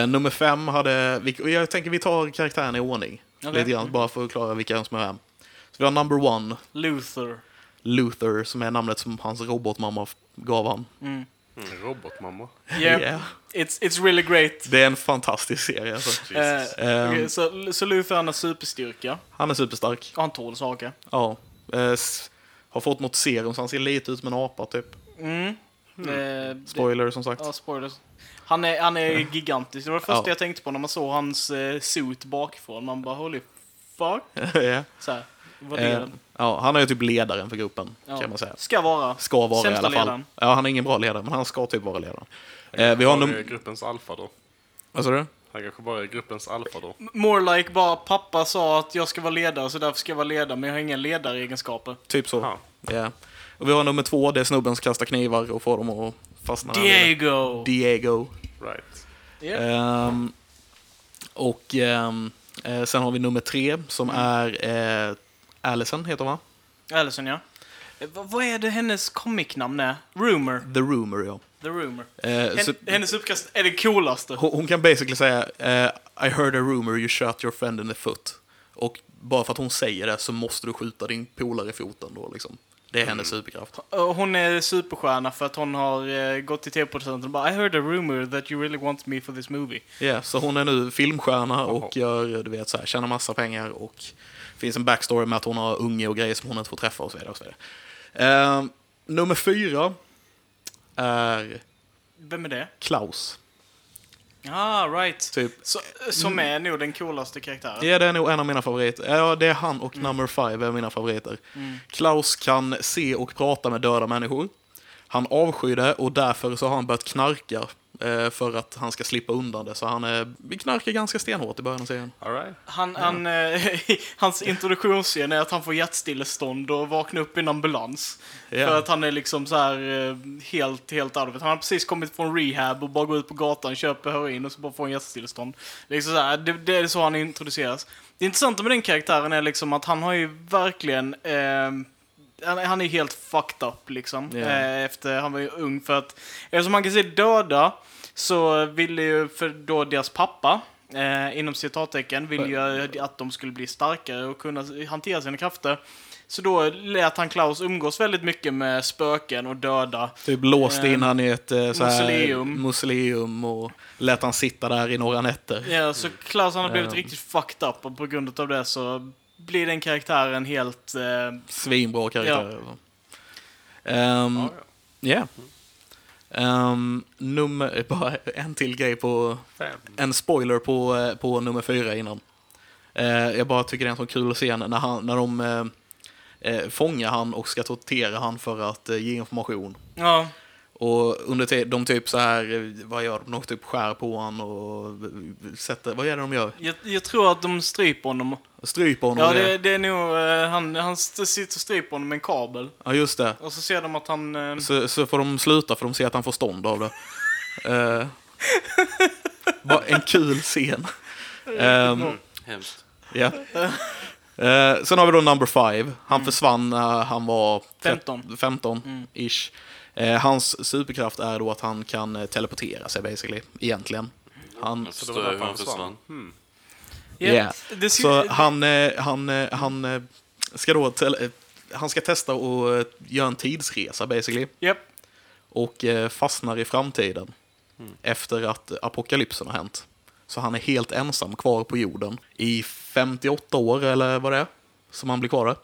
Speaker 1: Nummer 5 hade, vi, jag tänker vi tar karaktärerna i ordning.
Speaker 3: Okej.
Speaker 1: Lite grann, bara för att förklara vilka som är vem. Så vi har number one,
Speaker 3: Luther.
Speaker 1: Luther, som är namnet som hans robotmamma gav han.
Speaker 3: Mm.
Speaker 2: Mm, robotmamma.
Speaker 3: Yeah,
Speaker 1: Yeah.
Speaker 3: it's, it's really great.
Speaker 1: Det är en fantastisk serie. Alltså.
Speaker 2: Jesus.
Speaker 3: Eh,
Speaker 1: Ehm.
Speaker 3: okej, så, så Luther han har superstyrka,
Speaker 1: Han är superstark.
Speaker 3: och han tål saker.
Speaker 1: Ja. S- har fått något serum så han ser lite ut som en apa, typ.
Speaker 3: Mm. Eh, det-
Speaker 1: Spoiler, som sagt.
Speaker 3: Ja, spoilers. Han är, han är gigantisk. Det var det första
Speaker 1: Ja.
Speaker 3: jag tänkte på när man såg hans eh, suit bakifrån. Man bara, holy fuck.
Speaker 1: ja.
Speaker 3: Så här, vad det
Speaker 1: Eh,
Speaker 3: är.
Speaker 1: ja, han är ju typ ledaren för gruppen,
Speaker 3: Ja.
Speaker 1: kan man säga.
Speaker 3: Ska vara.
Speaker 1: Ska vara i
Speaker 3: Sämsta
Speaker 1: alla fall.
Speaker 3: ledaren.
Speaker 1: Ja, han är ingen bra ledare, men han ska typ vara ledaren. Eh, vi har num-
Speaker 2: är gruppens alfa då.
Speaker 1: Vad sa du?
Speaker 2: Han kanske bara är gruppens alfa då.
Speaker 3: More like bara, pappa sa att jag ska vara ledare så därför ska jag vara ledare, men jag har inga ledaregenskaper.
Speaker 1: Typ så.
Speaker 2: Ja.
Speaker 1: Ja. Och vi har nummer två, det är snubben som kastar knivar och får dem att fastna. där nere.
Speaker 3: Diego!
Speaker 1: Diego.
Speaker 2: Right.
Speaker 3: Ja.
Speaker 1: Ehm, och eh, sen har vi nummer tre, som
Speaker 3: Mm.
Speaker 1: är eh, Allison, heter hon va?
Speaker 3: Allison, ja. Eh, vad- vad är det hennes comic-namn är? Rumor.
Speaker 1: The Rumor, ja.
Speaker 3: The Rumor.
Speaker 1: Eh,
Speaker 3: Hen, hennes uppkast är det coolaste.
Speaker 1: hon, hon kan basically säga eh, I heard a rumor you shot your friend in the foot. Och bara för att hon säger det så måste du skjuta din polare i foten då liksom. Det är hennes superkraft.
Speaker 3: Och Hon är superstjärna för att hon har eh, gått till tv-producenten och bara I heard a rumor that you really want me for this movie.
Speaker 1: Ja, så hon är nu filmstjärna och gör, du vet, så här, tjänar massa pengar och finns en backstory med att hon har unge och grejer som hon inte får träffa och så vidare. Och så vidare. Eh, nummer fyra är
Speaker 3: Vem är det?
Speaker 1: Klaus.
Speaker 3: Ah, right.
Speaker 1: Typ.
Speaker 3: Så, som är nog den coolaste karaktären.
Speaker 1: Ja, det är nog en av mina favoriter. Ja, det är han och number five är mina favoriter. Klaus kan se och prata med döda människor. Han avskyr det och därför så har han börjat knarka eh, för att han ska slippa undan det. Så han eh, knarkar ganska stenhårt i början av serien.
Speaker 2: All right.
Speaker 3: Han, han, eh, hans introduktionsscen är att han får hjärtstillestånd och vaknar upp i en ambulans.
Speaker 1: Ja.
Speaker 3: För att han är liksom så här eh, helt, helt out. Han har precis kommit från rehab och bara går ut på gatan, köper heroin och så bara får han hjärtstillestånd. Liksom så här, det, det är så han introduceras. Det intressanta med den karaktären är liksom att han har ju verkligen eh, han, han är helt fucked up liksom. Eh, efter han var ju ung. För att eftersom han kan se döda så ville ju för då deras pappa eh, inom citattecken vill ju att de skulle bli starkare och kunna hantera sina krafter. Så då lät han Klaus umgås väldigt mycket med spöken och döda.
Speaker 1: Typ låste in
Speaker 3: Eh,
Speaker 1: han i ett eh, och lät han sitta där i några nätter.
Speaker 3: Ja, så Klaus han har blivit riktigt fucked up och på grund av det så blir den karaktären helt... Eh,
Speaker 1: Svinbra karaktär.
Speaker 2: Ja, ja.
Speaker 1: Ja. Ehm, nummer, bara en till grej på,
Speaker 2: Fem.
Speaker 1: en spoiler på, eh, på nummer fyra innan. Eh, jag bara tycker det är en sån kul scen när, han, när de eh, eh, fångar han och ska tortera han för att ge information.
Speaker 3: ja,
Speaker 1: Och under tiden, de typ så här, vad gör de? De typ skär på han och sätter, vad är det de gör?
Speaker 3: jag, jag tror att de stryper honom.
Speaker 1: Stryper honom.
Speaker 3: Ja, det, det är nog... Eh, han, han sitter och stryper honom med en kabel.
Speaker 1: ja, just det.
Speaker 3: Och så ser de att han... Eh,
Speaker 1: Så, så får de sluta för de ser att han får stånd av det. Eh, bara en kul scen. Ehm,
Speaker 4: Hemskt.
Speaker 1: ja. Eh, sen har vi då number five. Han försvann när han var
Speaker 3: 15.
Speaker 1: 15-ish. Eh, hans superkraft är då att han kan eh, teleportera sig basically, egentligen. Han,
Speaker 4: Jag
Speaker 2: Så
Speaker 4: förstår
Speaker 2: det var
Speaker 4: hur
Speaker 2: därför
Speaker 4: han försvann.
Speaker 3: ja,
Speaker 1: Yeah.
Speaker 3: det, ser-
Speaker 1: så han, eh, han, eh, han eh, ska då tele- eh, han ska testa och eh, göra en tidsresa basically.
Speaker 3: Japp.
Speaker 1: och eh, fastnar i framtiden efter att apokalypsen har hänt. Så han är helt ensam kvar på jorden i 58 år, eller vad det är, som han blir kvar där.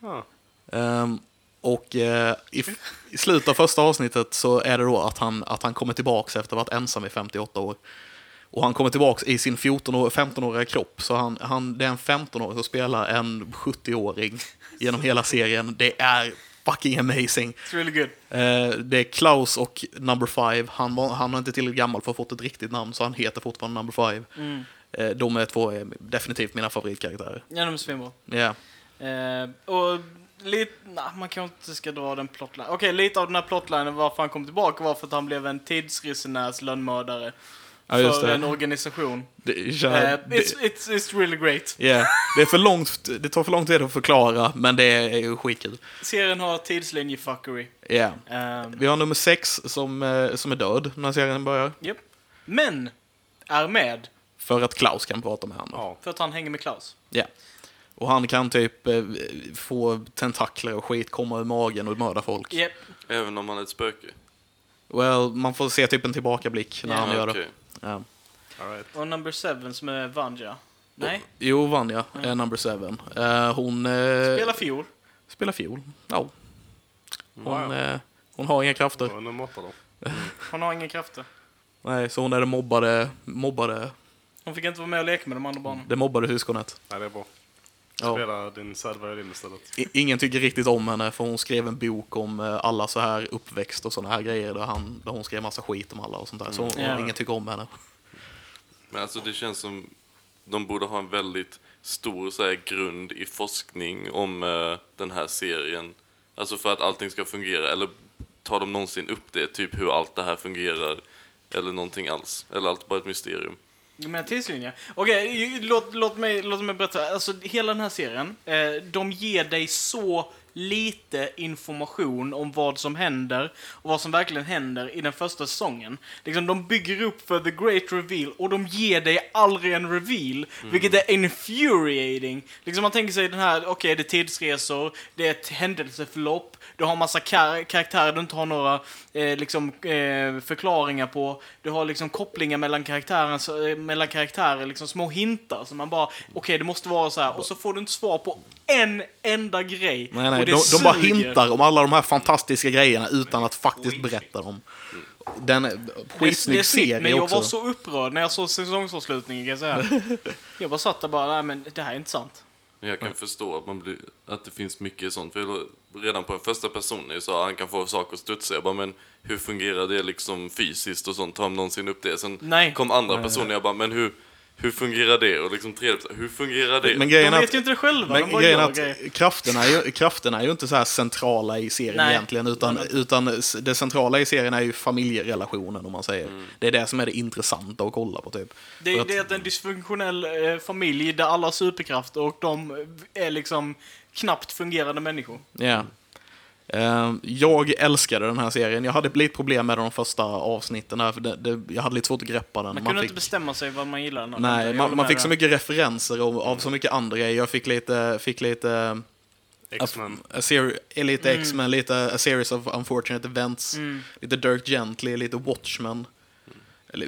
Speaker 2: Ja.
Speaker 1: Ehm, och eh, i, i slutet av första avsnittet så är det då att han, att han kommer tillbaka efter att ha varit ensam i 58 år. Och han kommer tillbaka i sin 14 år, 15-åriga kropp. Så han, han, det är en 15-åring som spelar en 70-åring genom hela serien. Det är fucking amazing.
Speaker 3: It's really good.
Speaker 1: Eh, det är Klaus och Number Five. Han, var, han är inte tillräckligt gammal för att ha fått ett riktigt namn, så han heter fortfarande Number Five.
Speaker 3: Mm.
Speaker 1: Eh, de är två eh, definitivt mina favoritkaraktärer.
Speaker 3: Ja, de är svinbra.
Speaker 1: Ja.
Speaker 3: Eh, och lite, nah, man kanske inte ska dra den plotline. Okej, lite av den här plotlinen varför han kom tillbaka var för att han blev en tidsresenärs lönnmördare.
Speaker 1: Ja, just
Speaker 3: för
Speaker 1: det.
Speaker 3: en organisation.
Speaker 1: Det, känner- det,
Speaker 3: it's, it's, it's really great.
Speaker 1: yeah. det, är för långt, det tar för lång tid att förklara, men det är ju skitkul.
Speaker 3: Serien har tidslinjefuckery.
Speaker 1: Ja.
Speaker 3: Eh,
Speaker 1: Vi har nummer sex som, eh, som är död när serien börjar.
Speaker 3: Japp. Men är med
Speaker 1: För att Klaus kan prata med honom.
Speaker 2: Ja.
Speaker 3: för att han hänger med Klaus.
Speaker 1: Ja. Och han kan typ eh, få tentakler och skit komma ur magen och mörda folk.
Speaker 3: Japp.
Speaker 4: Även om han är ett spöke.
Speaker 1: Well, man får se typ en tillbakablick när
Speaker 3: Ja,
Speaker 1: han gör det.
Speaker 4: okej.
Speaker 1: Ja.
Speaker 2: All right.
Speaker 3: Och number seven som är Vanja. Nej,
Speaker 1: Jo, Vanja är number seven. Eh, hon eh,
Speaker 3: spelar fiol.
Speaker 1: spelar fiol. Ja. Hon,
Speaker 2: Wow.
Speaker 1: eh, hon har inga krafter.
Speaker 2: Och då.
Speaker 3: Hon har inga krafter.
Speaker 1: Nej, så hon är det mobbade, mobbade,
Speaker 3: Hon fick inte vara med och leka med de andra barnen.
Speaker 1: det mobbade syskonet.
Speaker 2: Nej, det är bra.
Speaker 1: Ja.
Speaker 2: Spela din sad violin istället.
Speaker 1: I- Ingen tycker riktigt om henne för hon skrev en bok om eh, alla så här uppväxt och såna här grejer där, han, där hon skrev massa skit om alla och sånt där. Så hon,
Speaker 3: Ja.
Speaker 1: ingen tycker om henne.
Speaker 4: Men alltså det känns som de borde ha en väldigt stor så här, grund i forskning om eh, den här serien. Alltså för att allting ska fungera. Eller tar de någonsin upp det? Typ hur allt det här fungerar. Eller någonting alls. Eller allt bara ett mysterium.
Speaker 3: Du menar tidslinje? Okej, låt, låt, mig, låt mig berätta. Alltså, hela den här serien, eh, de ger dig så lite information om vad som händer och vad som verkligen händer i den första säsongen. Liksom, de bygger upp för the great reveal och de ger dig aldrig en reveal, vilket är infuriating. Liksom man tänker sig den här, okej det är tidsresor, det är ett händelseförlopp, du har massa kar- karaktärer du inte har några eh, liksom, eh, förklaringar på. Du har liksom kopplingar mellan, eh, mellan karaktärer, liksom små hintar som man bara, okej det måste vara så här. Och så får du inte svar på en enda grej.
Speaker 1: Nej, nej, de, de bara hintar om alla de här fantastiska grejerna utan att faktiskt berätta dem. Den är skitsnygg serie
Speaker 3: men jag
Speaker 1: också.
Speaker 3: var så upprörd när jag såg säsongsavslutningen kan jag säga. jag bara satt där bara, nej men det här är inte sant.
Speaker 4: Men jag kan förstå att, man blir, att det finns mycket sånt. För jag- redan på en första person är det så att han kan få saker att studsa. Jag bara, men hur fungerar det liksom fysiskt och sånt? Tar de någonsin upp det? Sen
Speaker 3: Nej.
Speaker 4: kom andra personer jag bara, men hur, hur fungerar det? Och liksom tredje hur fungerar det?
Speaker 1: Men
Speaker 3: De
Speaker 1: grejen är
Speaker 3: vet
Speaker 1: att
Speaker 3: ju inte det själva,
Speaker 1: Men
Speaker 3: de
Speaker 1: grejen att krafterna är, ju, krafterna är ju inte så här centrala i serien
Speaker 3: Nej.
Speaker 1: egentligen, utan, utan det centrala i serien är ju familjerelationen, om man säger. Det är det som är det intressanta att kolla på, typ.
Speaker 3: Det,
Speaker 1: För att-
Speaker 3: det är en dysfunktionell eh, familj där alla har superkrafter och de är liksom knappt fungerande människor.
Speaker 1: Ja. Eh, jag älskade den här serien. Jag hade lite problem med de första avsnitten. Här, för det, det, jag hade lite svårt att greppa den.
Speaker 3: Man,
Speaker 1: Man
Speaker 3: kunde
Speaker 1: fick,
Speaker 3: inte bestämma sig vad man gillar. eller
Speaker 1: nej, man, man fick så mycket referenser av, av så mycket andra grejer. Jag fick lite, fick lite
Speaker 2: X-Men.
Speaker 1: A seri- lite
Speaker 3: Mm.
Speaker 1: X-Men, lite A Series of Unfortunate Events, lite Dirk Gently, lite Watchmen.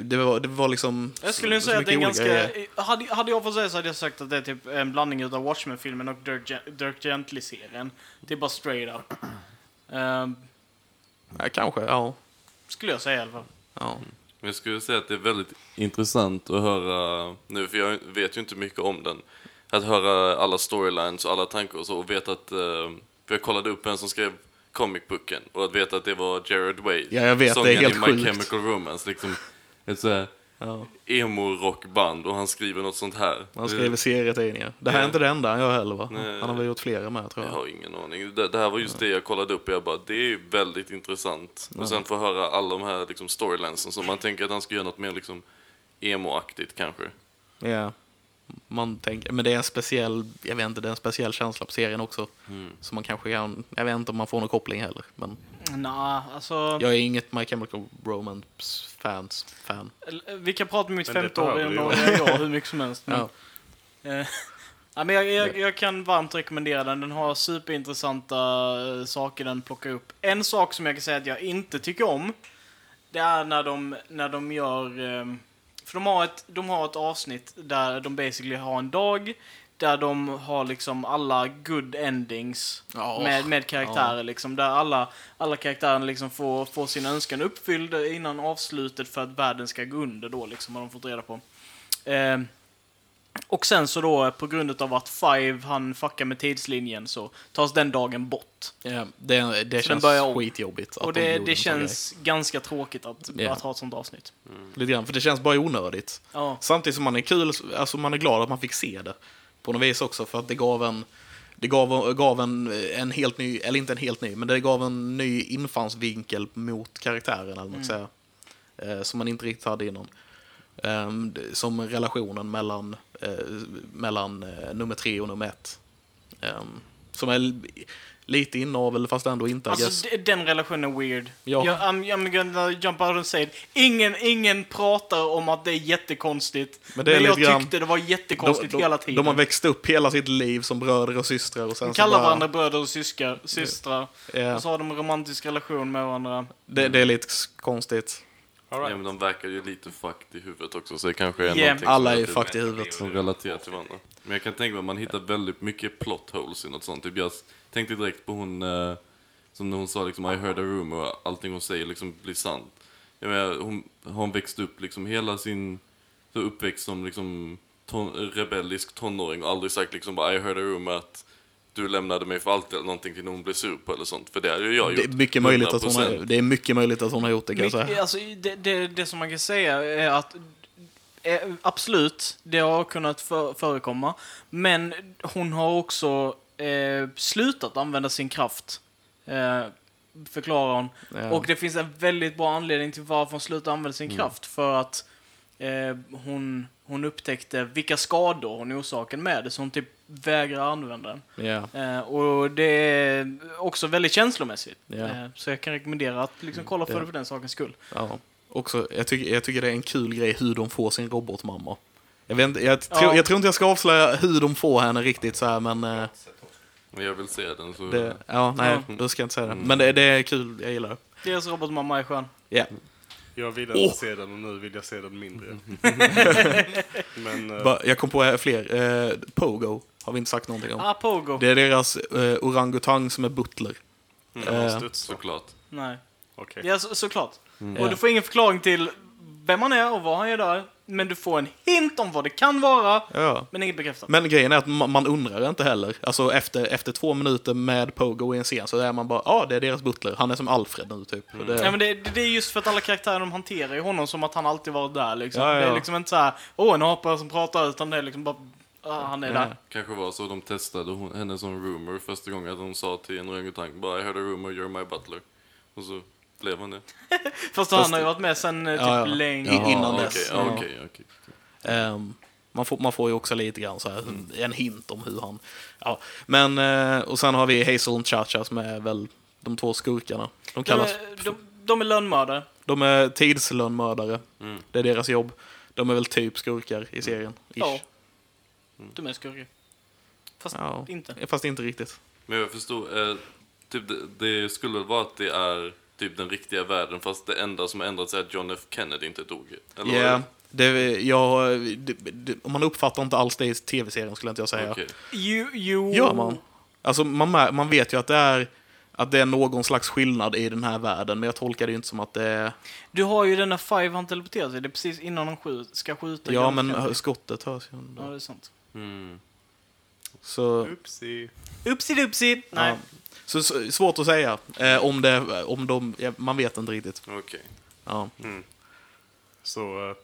Speaker 1: Det var, det var liksom...
Speaker 3: Jag skulle
Speaker 1: så
Speaker 3: säga att det är ganska...
Speaker 1: grejer.
Speaker 3: Hade, hade jag fått säga så hade jag sagt att det är typ en blandning av Watchmen-filmen och Dirk, Dirk Gently-serien. Det är bara straight up. Ehm,
Speaker 1: Ja, kanske, ja.
Speaker 3: skulle jag säga i alla fall.
Speaker 1: ja.
Speaker 4: Men jag skulle säga att det är väldigt intressant att höra nu, för jag vet ju inte mycket om den. Att höra alla storylines och alla tankar och så och veta att, eh, för jag kollade upp vem som skrev comicbooken och att veta att det var Jared Way.
Speaker 1: Ja, jag vet, det är helt
Speaker 4: i My
Speaker 1: sjukt.
Speaker 4: Chemical Romance, liksom ett så här
Speaker 1: ja.
Speaker 4: emo-rockband och han skriver något sånt här.
Speaker 1: Han skriver serietidningar. Det här är
Speaker 4: Ja.
Speaker 1: inte det enda han gör heller, va?
Speaker 4: Nej.
Speaker 1: Han har väl gjort flera med, tror
Speaker 4: Jag
Speaker 1: jag.
Speaker 4: har ingen aning. Det, det här var just det jag kollade upp och jag bara, det är väldigt intressant. Och sen få höra alla de här liksom, storylinesen som man tänker att han ska göra något mer liksom emo-aktigt kanske.
Speaker 1: Ja. Man tänker, men det är en speciell, jag vet inte, det är en speciell känsla på serien också.
Speaker 4: Mm.
Speaker 1: Så man kanske kan, jag vet inte om man får någon koppling heller. Men
Speaker 3: Nah, alltså...
Speaker 1: jag är inget My Chemical Romance-fans, fan.
Speaker 3: Vi kan prata med mitt 50-åriga jag hur mycket som helst. Men,
Speaker 1: Ja.
Speaker 3: eh, ja, men jag, jag, jag kan varmt rekommendera den. Den har superintressanta eh, saker den plockar upp. En sak som jag kan säga att jag inte tycker om, det är när de, när de gör... ehm, För de har, ett, de har ett avsnitt där de basically har en dag där de har liksom alla good endings
Speaker 1: Ja.
Speaker 3: med, med karaktärer. Liksom, där alla, alla karaktärer liksom får, får sin önskan uppfylld innan avslutet för att världen ska gå under. Då, liksom, har de fått reda på. Eh, och sen så då, på grund av att Five han fuckar med tidslinjen, så tas den dagen bort.
Speaker 1: Ja, det det känns skitjobbigt.
Speaker 3: och
Speaker 1: de
Speaker 3: det,
Speaker 1: gjorde
Speaker 3: det känns ganska tråkigt att,
Speaker 1: Ja.
Speaker 3: att ha ett sånt avsnitt.
Speaker 1: Lite grann, för det känns bara onödigt.
Speaker 3: Ja.
Speaker 1: Samtidigt som man är kul, alltså man är glad att man fick se det. På något vis också, för att det gav en, det gav, gav en, en helt ny, eller inte en helt ny, men det gav en ny infallsvinkel mot karaktären, eller man ska säga. Eh, som man inte riktigt hade innan. Det- som relationen mellan, eh, mellan eh, nummer tre och nummer ett. Ehm, som är lite inavel, fast ändå inte.
Speaker 3: Alltså, den relationen är weird.
Speaker 1: Ja.
Speaker 3: Jag, I'm, I'm gonna jump out and say it. Ingen, ingen pratar om att det är jättekonstigt.
Speaker 1: Men
Speaker 3: Men,
Speaker 1: det är
Speaker 3: jag
Speaker 1: lite grann-
Speaker 3: tyckte det var jättekonstigt
Speaker 1: de,
Speaker 3: hela
Speaker 1: de,
Speaker 3: tiden.
Speaker 1: de har växt upp hela sitt liv som bröder och systrar. Och sen
Speaker 3: de
Speaker 1: så
Speaker 3: kallar
Speaker 1: bara-
Speaker 3: varandra bröder och syskar, systrar.
Speaker 1: Ja.
Speaker 3: Och så har de en romantisk relation med varandra.
Speaker 1: Det, det är lite konstigt.
Speaker 2: All
Speaker 4: Ja,
Speaker 2: right.
Speaker 4: men de verkar ju lite fucked i huvudet också, så det kanske är
Speaker 3: Yeah.
Speaker 4: någonting
Speaker 1: Alla är
Speaker 4: är
Speaker 1: ju fucked i huvudet.
Speaker 4: som relaterar till varandra. Men jag kan tänka mig att man hittar väldigt mycket plot holes i något sånt. Typ jag tänkte direkt på hon, eh, som när hon sa liksom I heard a rumor och allting hon säger liksom blir sant. Jag menar, hon har hon växt upp liksom hela sin så uppväxt som liksom ton, rebellisk tonåring och aldrig sagt liksom bara I heard a rumor att du lämnade mig för alltid eller någonting till någon blev sur på eller sånt. För det hade ju jag
Speaker 1: Det
Speaker 4: gjort.
Speaker 1: är, mycket möjligt att hon har,
Speaker 4: 100%.
Speaker 1: det är mycket möjligt att hon har gjort det kan jag
Speaker 3: Mycket,
Speaker 1: säga.
Speaker 3: alltså, det, det, det som man kan säga är att eh, absolut, det har kunnat för, förekomma. Men hon har också eh, slutat använda sin kraft. Eh, förklarar hon.
Speaker 1: Ja.
Speaker 3: Och det finns en väldigt bra anledning till varför hon slutade använda sin
Speaker 1: Mm.
Speaker 3: kraft. För att eh, hon, hon upptäckte vilka skador hon orsakade med det, så hon typ vägrar använda den.
Speaker 1: Ja.
Speaker 3: Eh, och det är också väldigt känslomässigt.
Speaker 1: Ja. Mm.
Speaker 3: Eh, så jag kan rekommendera att liksom kolla på
Speaker 1: Det-
Speaker 3: det för den sakens skull.
Speaker 1: Ja. Också, jag, tycker, jag tycker det är en kul grej hur de får sin robotmamma. Jag, vet jag, tror,
Speaker 3: Ja.
Speaker 1: jag tror inte jag ska avslöja hur de får henne riktigt så här, men eh,
Speaker 4: jag vill se den så...
Speaker 1: det, ja, nej, då ska jag inte säga det. Men det, det är kul, jag gillar det.
Speaker 3: Deras robotmamma är skön.
Speaker 1: Ja.
Speaker 2: Jag ville inte se den och nu vill jag se den mindre. Men eh,
Speaker 1: Bara- Jag kom på fler. Eh, Pogo har vi inte sagt någonting om.
Speaker 3: Ah, Pogo.
Speaker 1: Det är deras eh, orangutang som är butler.
Speaker 2: man
Speaker 1: eh?
Speaker 4: Såklart.
Speaker 3: Nej.
Speaker 2: Okej.
Speaker 3: Ja, så, såklart.
Speaker 1: Mm.
Speaker 3: Och du får ingen förklaring till vem han är och vad han gör där. Men du får en hint om vad det kan vara,
Speaker 1: Ja.
Speaker 3: men inget bekräftat.
Speaker 1: Men grejen är att ma- man undrar inte heller. Alltså efter, efter två minuter med Pogo i en scen så är man bara, ja det är deras butler. Han är som Alfred nu typ. Och Det,
Speaker 3: Ja, men det, det är just för att alla karaktärer de hanterar ju honom som att han alltid varit där. Liksom.
Speaker 1: Ja, ja,
Speaker 3: Det är liksom inte så här, åh en apa som pratar, utan det är liksom bara, ah, han är
Speaker 1: Ja.
Speaker 3: där.
Speaker 4: Kanske var så de testade hon, henne som rumor första gången att hon sa till en orangutang bara I heard a rumor, you're my butler. Och så blev han det.
Speaker 3: Fast, han har ju varit med sen eh, typ
Speaker 1: Ja, ja.
Speaker 3: länge.
Speaker 1: I- innan
Speaker 4: okej,
Speaker 1: dess.
Speaker 4: ja,
Speaker 1: Ja.
Speaker 4: okej, okej.
Speaker 1: Ehm, man, får, man får ju också lite grann så här, en hint om hur han... Ja. Men, eh, och sen har vi Hazel och Chacha som är väl de två skurkarna. De
Speaker 3: De
Speaker 1: kallas...
Speaker 3: är, de, de är lönnmördare.
Speaker 1: De är tidslönnmördare.
Speaker 4: Mm.
Speaker 1: Det är deras jobb. De är väl typ skurkar i serien. Ish.
Speaker 3: Ja. De är skurkar. Fast
Speaker 1: Ja.
Speaker 3: inte.
Speaker 1: Fast inte riktigt.
Speaker 4: Men jag förstår, eh, typ det, det skulle vara att det är typ den riktiga världen fast det enda som har ändrats är att John F Kennedy inte dog. Eller
Speaker 1: Ja,
Speaker 4: vad
Speaker 1: det, jag, det, det, man uppfattar inte alls det i tv-serien skulle inte jag säga.
Speaker 4: Okej.
Speaker 3: Jo, jo.
Speaker 1: Gör man? Alltså man, man vet ju att det är att det är någon slags skillnad i den här världen, men jag tolkar det ju inte som att det är...
Speaker 3: Du har ju denna Five han teleporterar sig. Det är precis innan han skjut, ska skjuta
Speaker 1: Ja, men
Speaker 3: Kennedy.
Speaker 1: skottet hörs ju
Speaker 3: Ja,
Speaker 1: ändå.
Speaker 3: det är sant.
Speaker 4: Mm.
Speaker 1: Så,
Speaker 2: Oopsie.
Speaker 3: Upsi dupsi! Nej.
Speaker 1: ja. Så, så svårt att säga. Eh, om det, om de, ja, man vet inte riktigt.
Speaker 4: Okej.
Speaker 1: Ja.
Speaker 2: Så eh,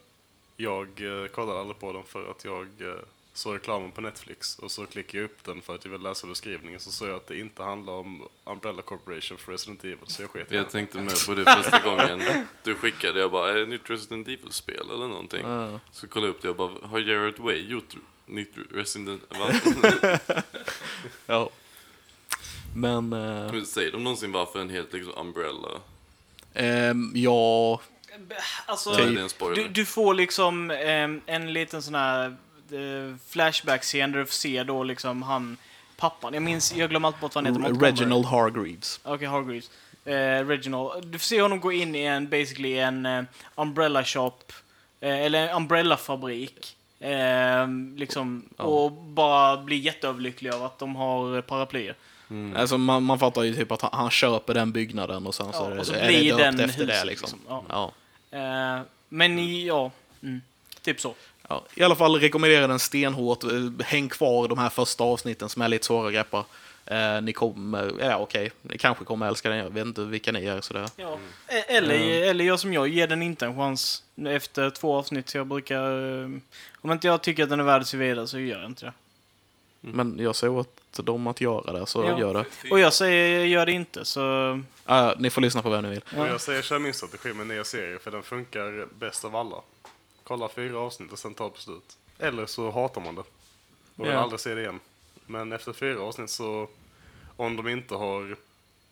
Speaker 2: jag eh, kollade aldrig på dem för att jag eh, såg reklamen på Netflix och så klickade jag upp den för att jag ville läsa beskrivningen så såg jag att det inte handlar om Umbrella Corporation för Resident Evil så jag sket i
Speaker 4: Jag tänkte med på det första gången du skickade. Jag bara, är det nytt Resident Evil-spel eller någonting?
Speaker 1: Ja.
Speaker 4: Så kollade jag upp det och bara, har Jared Way gjort nytt Resident Va?
Speaker 1: ja. Men, eh,
Speaker 4: Men Säger de någonsin varför en helt liksom umbrella?
Speaker 1: ehm, ja,
Speaker 3: Alltså,
Speaker 4: det en spoiler.
Speaker 3: du, du får liksom em, en liten sån här eh, flashback-scen där du får se då liksom han, pappan. Jag minns, jag glömmer alltid bort vad han heter. Montgomery.
Speaker 1: Reginald Hargreaves.
Speaker 3: Okej, Hargreaves. Eh, Reginald. Du får se honom gå in i en, basically en eh, umbrella shop, eh, eller en umbrella fabrik. Eh, liksom, Och bara blir jätteöverlyckliga av att de har paraplyer.
Speaker 1: Alltså man, man fattar ju typ att han, han köper den byggnaden och sen så,
Speaker 3: Ja,
Speaker 1: är,
Speaker 3: och så
Speaker 1: det- är
Speaker 3: blir
Speaker 1: det döpt
Speaker 3: den
Speaker 1: efter det liksom.
Speaker 3: liksom.
Speaker 1: Ja.
Speaker 3: Eh, men i- ja, mm, typ så.
Speaker 1: Ja, I alla fall rekommenderar den stenhårt. Eh, Häng kvar de här första avsnitten som är lite svåra att greppa. Eh, ni kommer, ja okej, ni kanske kommer älska den. Jag vet inte vilka ni är. Så det,
Speaker 3: Ja. E- Eller, eller jag som jag, ger den inte en chans efter två avsnitt. Så jag brukar... eh, Om inte jag tycker att den är värd att se vidare så gör jag inte det.
Speaker 1: Men jag ser åt dem att göra det, så
Speaker 3: Ja.
Speaker 1: gör det.
Speaker 3: Och jag säger gör det inte, så...
Speaker 1: Ah, ni får lyssna på vem ni vill.
Speaker 2: Och jag säger kör min strategi med nya serier för den funkar bäst av alla. Kolla fyra avsnitt och sen ta ett beslut. Eller så hatar man det. Och vill
Speaker 3: Ja.
Speaker 2: aldrig se det igen. Men efter fyra avsnitt så, om de inte har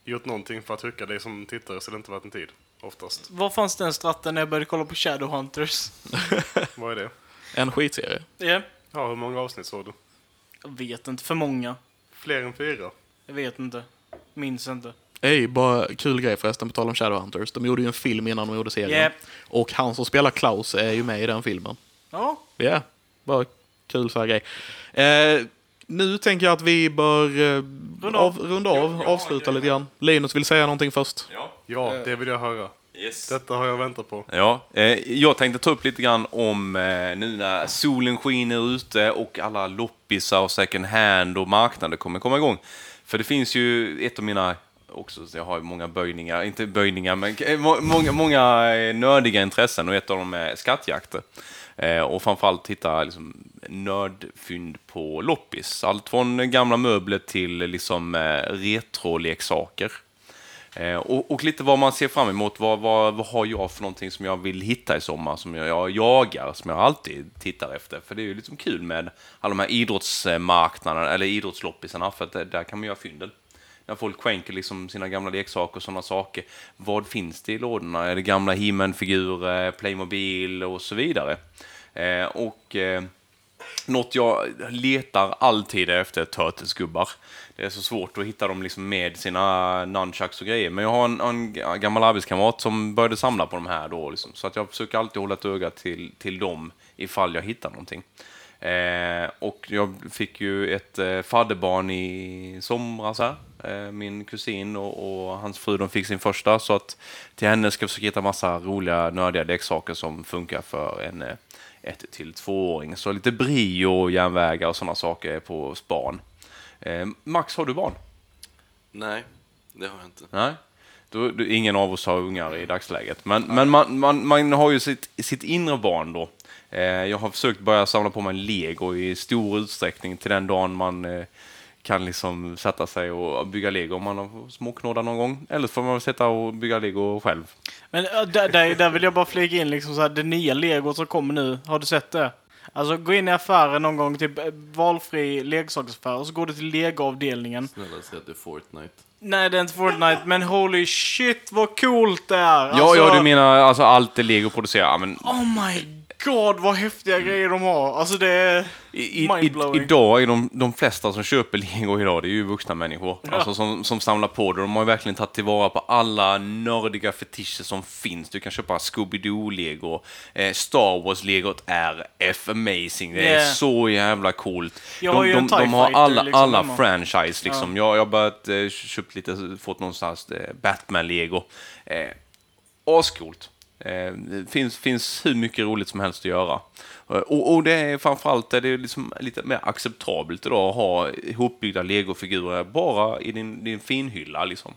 Speaker 2: gjort någonting för att hucka dig som tittare så är det inte värt en tid. Oftast.
Speaker 3: Var fanns den stratten när jag började kolla på Shadowhunters?
Speaker 2: Vad är det?
Speaker 1: En skitserie.
Speaker 3: Ja.
Speaker 2: Ja, hur många avsnitt såg du?
Speaker 3: Jag vet inte, för många.
Speaker 2: Fler än fyra?
Speaker 3: Jag vet inte. Minns inte.
Speaker 1: Ey, bara kul grej förresten, på tal om Shadowhunters. De gjorde ju en film innan de gjorde serien.
Speaker 3: Yep.
Speaker 1: Och han som spelar Klaus är ju med i den filmen.
Speaker 3: Ja,
Speaker 1: Ja, bara kul så här grej. Eh, nu tänker jag att vi bör eh,
Speaker 3: Runda
Speaker 1: av, runda av, avsluta lite grann. Linus vill säga någonting först.
Speaker 4: Ja.
Speaker 2: Ja, det vill jag höra.
Speaker 4: Yes.
Speaker 2: Detta har jag väntat på.
Speaker 6: Ja, eh, jag tänkte ta upp lite grann om eh, nu när solen skiner ute och alla loppisar och second hand och marknader kommer komma igång. För det finns ju ett av mina, också, så jag har ju många böjningar, inte böjningar, men eh, må, många, många eh, nördiga intressen och ett av dem är skattjakter. Eh, och framförallt hitta liksom, nördfynd på loppis. Allt från gamla möbler till liksom, eh, retroleksaker. Eh, och, och lite vad man ser fram emot. Vad, vad, vad har jag för någonting som jag vill hitta i sommar, som jag, jag jagar, som jag alltid tittar efter. För det är ju liksom kul med alla de här idrottsmarknaderna, eller idrottsloppisarna, för att eh, där, kan man göra fynden. När folk skänker liksom sina gamla leksaker och sådana saker. Vad finns det i lådorna? Är det gamla he figurer Playmobil och så vidare? Eh, och... Eh, något jag letar alltid efter är Turtles-gubbar. Det är så svårt att hitta dem liksom med sina nunchucks och grejer. Men jag har en, en gammal arbetskamrat som började samla på de här då. Liksom. Så att jag försöker alltid hålla ett öga till, till dem ifall jag hittar någonting. Eh, och jag fick ju ett eh, fadderbarn i somras här. Eh, min kusin och, och hans fru de fick sin första. Så att till henne ska jag försöka hitta massa roliga nördiga leksaker som funkar för en eh, ett till tvååring. Så lite brio, järnvägar och sådana saker är på span. Eh, Max, har du barn?
Speaker 4: Nej, det har jag inte.
Speaker 6: Nej. Då, då, ingen av oss har ungar i dagsläget. Men, men man, man, man har ju sitt, sitt inre barn då. Eh, jag har försökt börja samla på mig lego i stor utsträckning till den dagen man eh, kan liksom sätta sig och bygga lego om man har småknådar någon gång. Eller så får man sätta och bygga lego själv.
Speaker 3: Men äh, där, där, där vill jag bara flika in liksom så här, det nya legot som kommer nu. Har du sett det? Alltså gå in i affären någon gång, typ eh, valfri leksaksaffär och så går du till legoavdelningen.
Speaker 4: Snälla säg att det är Fortnite.
Speaker 3: Nej, det är inte Fortnite, men holy shit vad coolt det är!
Speaker 6: Ja,
Speaker 3: Alltså,
Speaker 6: ja, du menar alltså allt det lego producerar. Ja, men
Speaker 3: Oh my god vad häftiga grejer de har! Alltså det är...
Speaker 6: I, i, idag är de, de flesta som köper lego idag, det är ju vuxna människor. Alltså som, som samlar på det. De har verkligen tagit tillvara på alla nördiga fetischer som finns. Du kan köpa Scooby-Doo-lego. Eh, Star Wars-legot är F-amazing. Det är
Speaker 3: Yeah.
Speaker 6: så jävla coolt.
Speaker 3: Jag har
Speaker 6: de,
Speaker 3: en
Speaker 6: de, de har alla,
Speaker 3: liksom
Speaker 6: alla
Speaker 3: hemma.
Speaker 6: franchise liksom. Jag, jag har börjat eh, köpt lite, fått någonstans eh, Batman-lego. Eh, ascoolt. Eh, det finns, finns hur mycket roligt som helst att göra. Eh, Och, och det är framförallt är det liksom lite mer acceptabelt idag att ha ihopbyggda legofigurer bara i din, din finhylla. Liksom.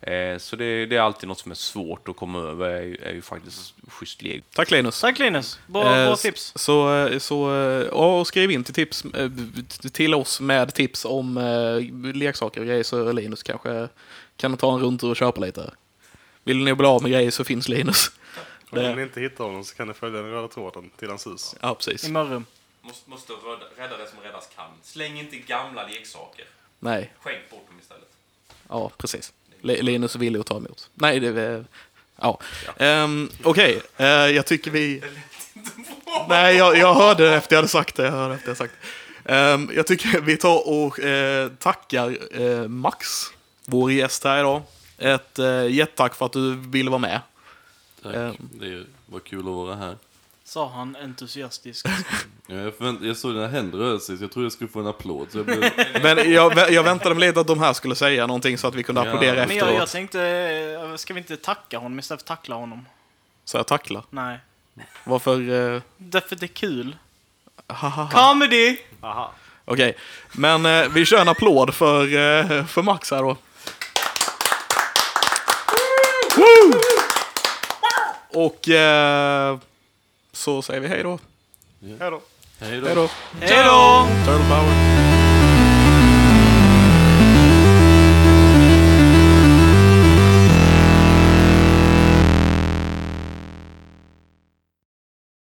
Speaker 6: Eh, så det, det är alltid något som är svårt att komma över, är, ju- är ju faktiskt schysst lego.
Speaker 1: Tack Linus.
Speaker 3: Tack Linus! Bra,
Speaker 1: Eh,
Speaker 3: bra tips.
Speaker 1: Så, eh, så eh, ja, och skriv in till, tips, eh, till oss med tips om eh, leksaker och grejer så Linus kanske kan ta en rundtur och köpa lite. Vill ni bli av med grejer så finns Linus.
Speaker 2: Om
Speaker 1: Det-
Speaker 2: ni inte hittar honom så kan ni följa den röda tråden till hans hus.
Speaker 1: Ja, precis.
Speaker 3: I Mörrum.
Speaker 6: Måste, måste rädda det som räddas kan. Släng inte gamla leksaker.
Speaker 1: Nej,
Speaker 6: Skänk bort dem istället.
Speaker 1: ja precis. Li- Linus är villig att ta emot. Nej, det är... Ja. Ehm, Okej, eh, jag tycker vi... Nej, jag, jag hörde det efter jag hade sagt det. Jag, hörde efter jag sagt. det. Ehm, jag tycker vi tar och eh, tackar eh, Max, vår gäst här idag. Ett eh, jättetack för att du ville vara med.
Speaker 4: Tack.
Speaker 1: Ehm.
Speaker 4: Det var kul att vara här.
Speaker 3: Sa han entusiastiskt.
Speaker 7: Ja, jag, förvänt, jag såg dina händer röra sig, så jag trodde jag skulle få en applåd. Så jag blev...
Speaker 1: Men jag, jag väntade mig lite att de här skulle säga någonting så att vi kunde
Speaker 7: Ja.
Speaker 1: applådera
Speaker 3: Men jag,
Speaker 1: efteråt.
Speaker 3: jag tänkte, eh, ska vi inte tacka honom istället för tackla honom?
Speaker 1: Så jag tackla.
Speaker 3: Nej.
Speaker 1: Varför? Eh,
Speaker 3: Därför det är kul.
Speaker 1: hahaha.
Speaker 3: Comedy!
Speaker 2: Aha.
Speaker 1: Okej, men eh, vi kör en applåd för, eh, för Max här då. Woo! Och eh, så säger vi hej då.
Speaker 2: Hej då.
Speaker 7: Hej då.
Speaker 1: Hej då.
Speaker 3: Hej då!
Speaker 1: Turtle Power.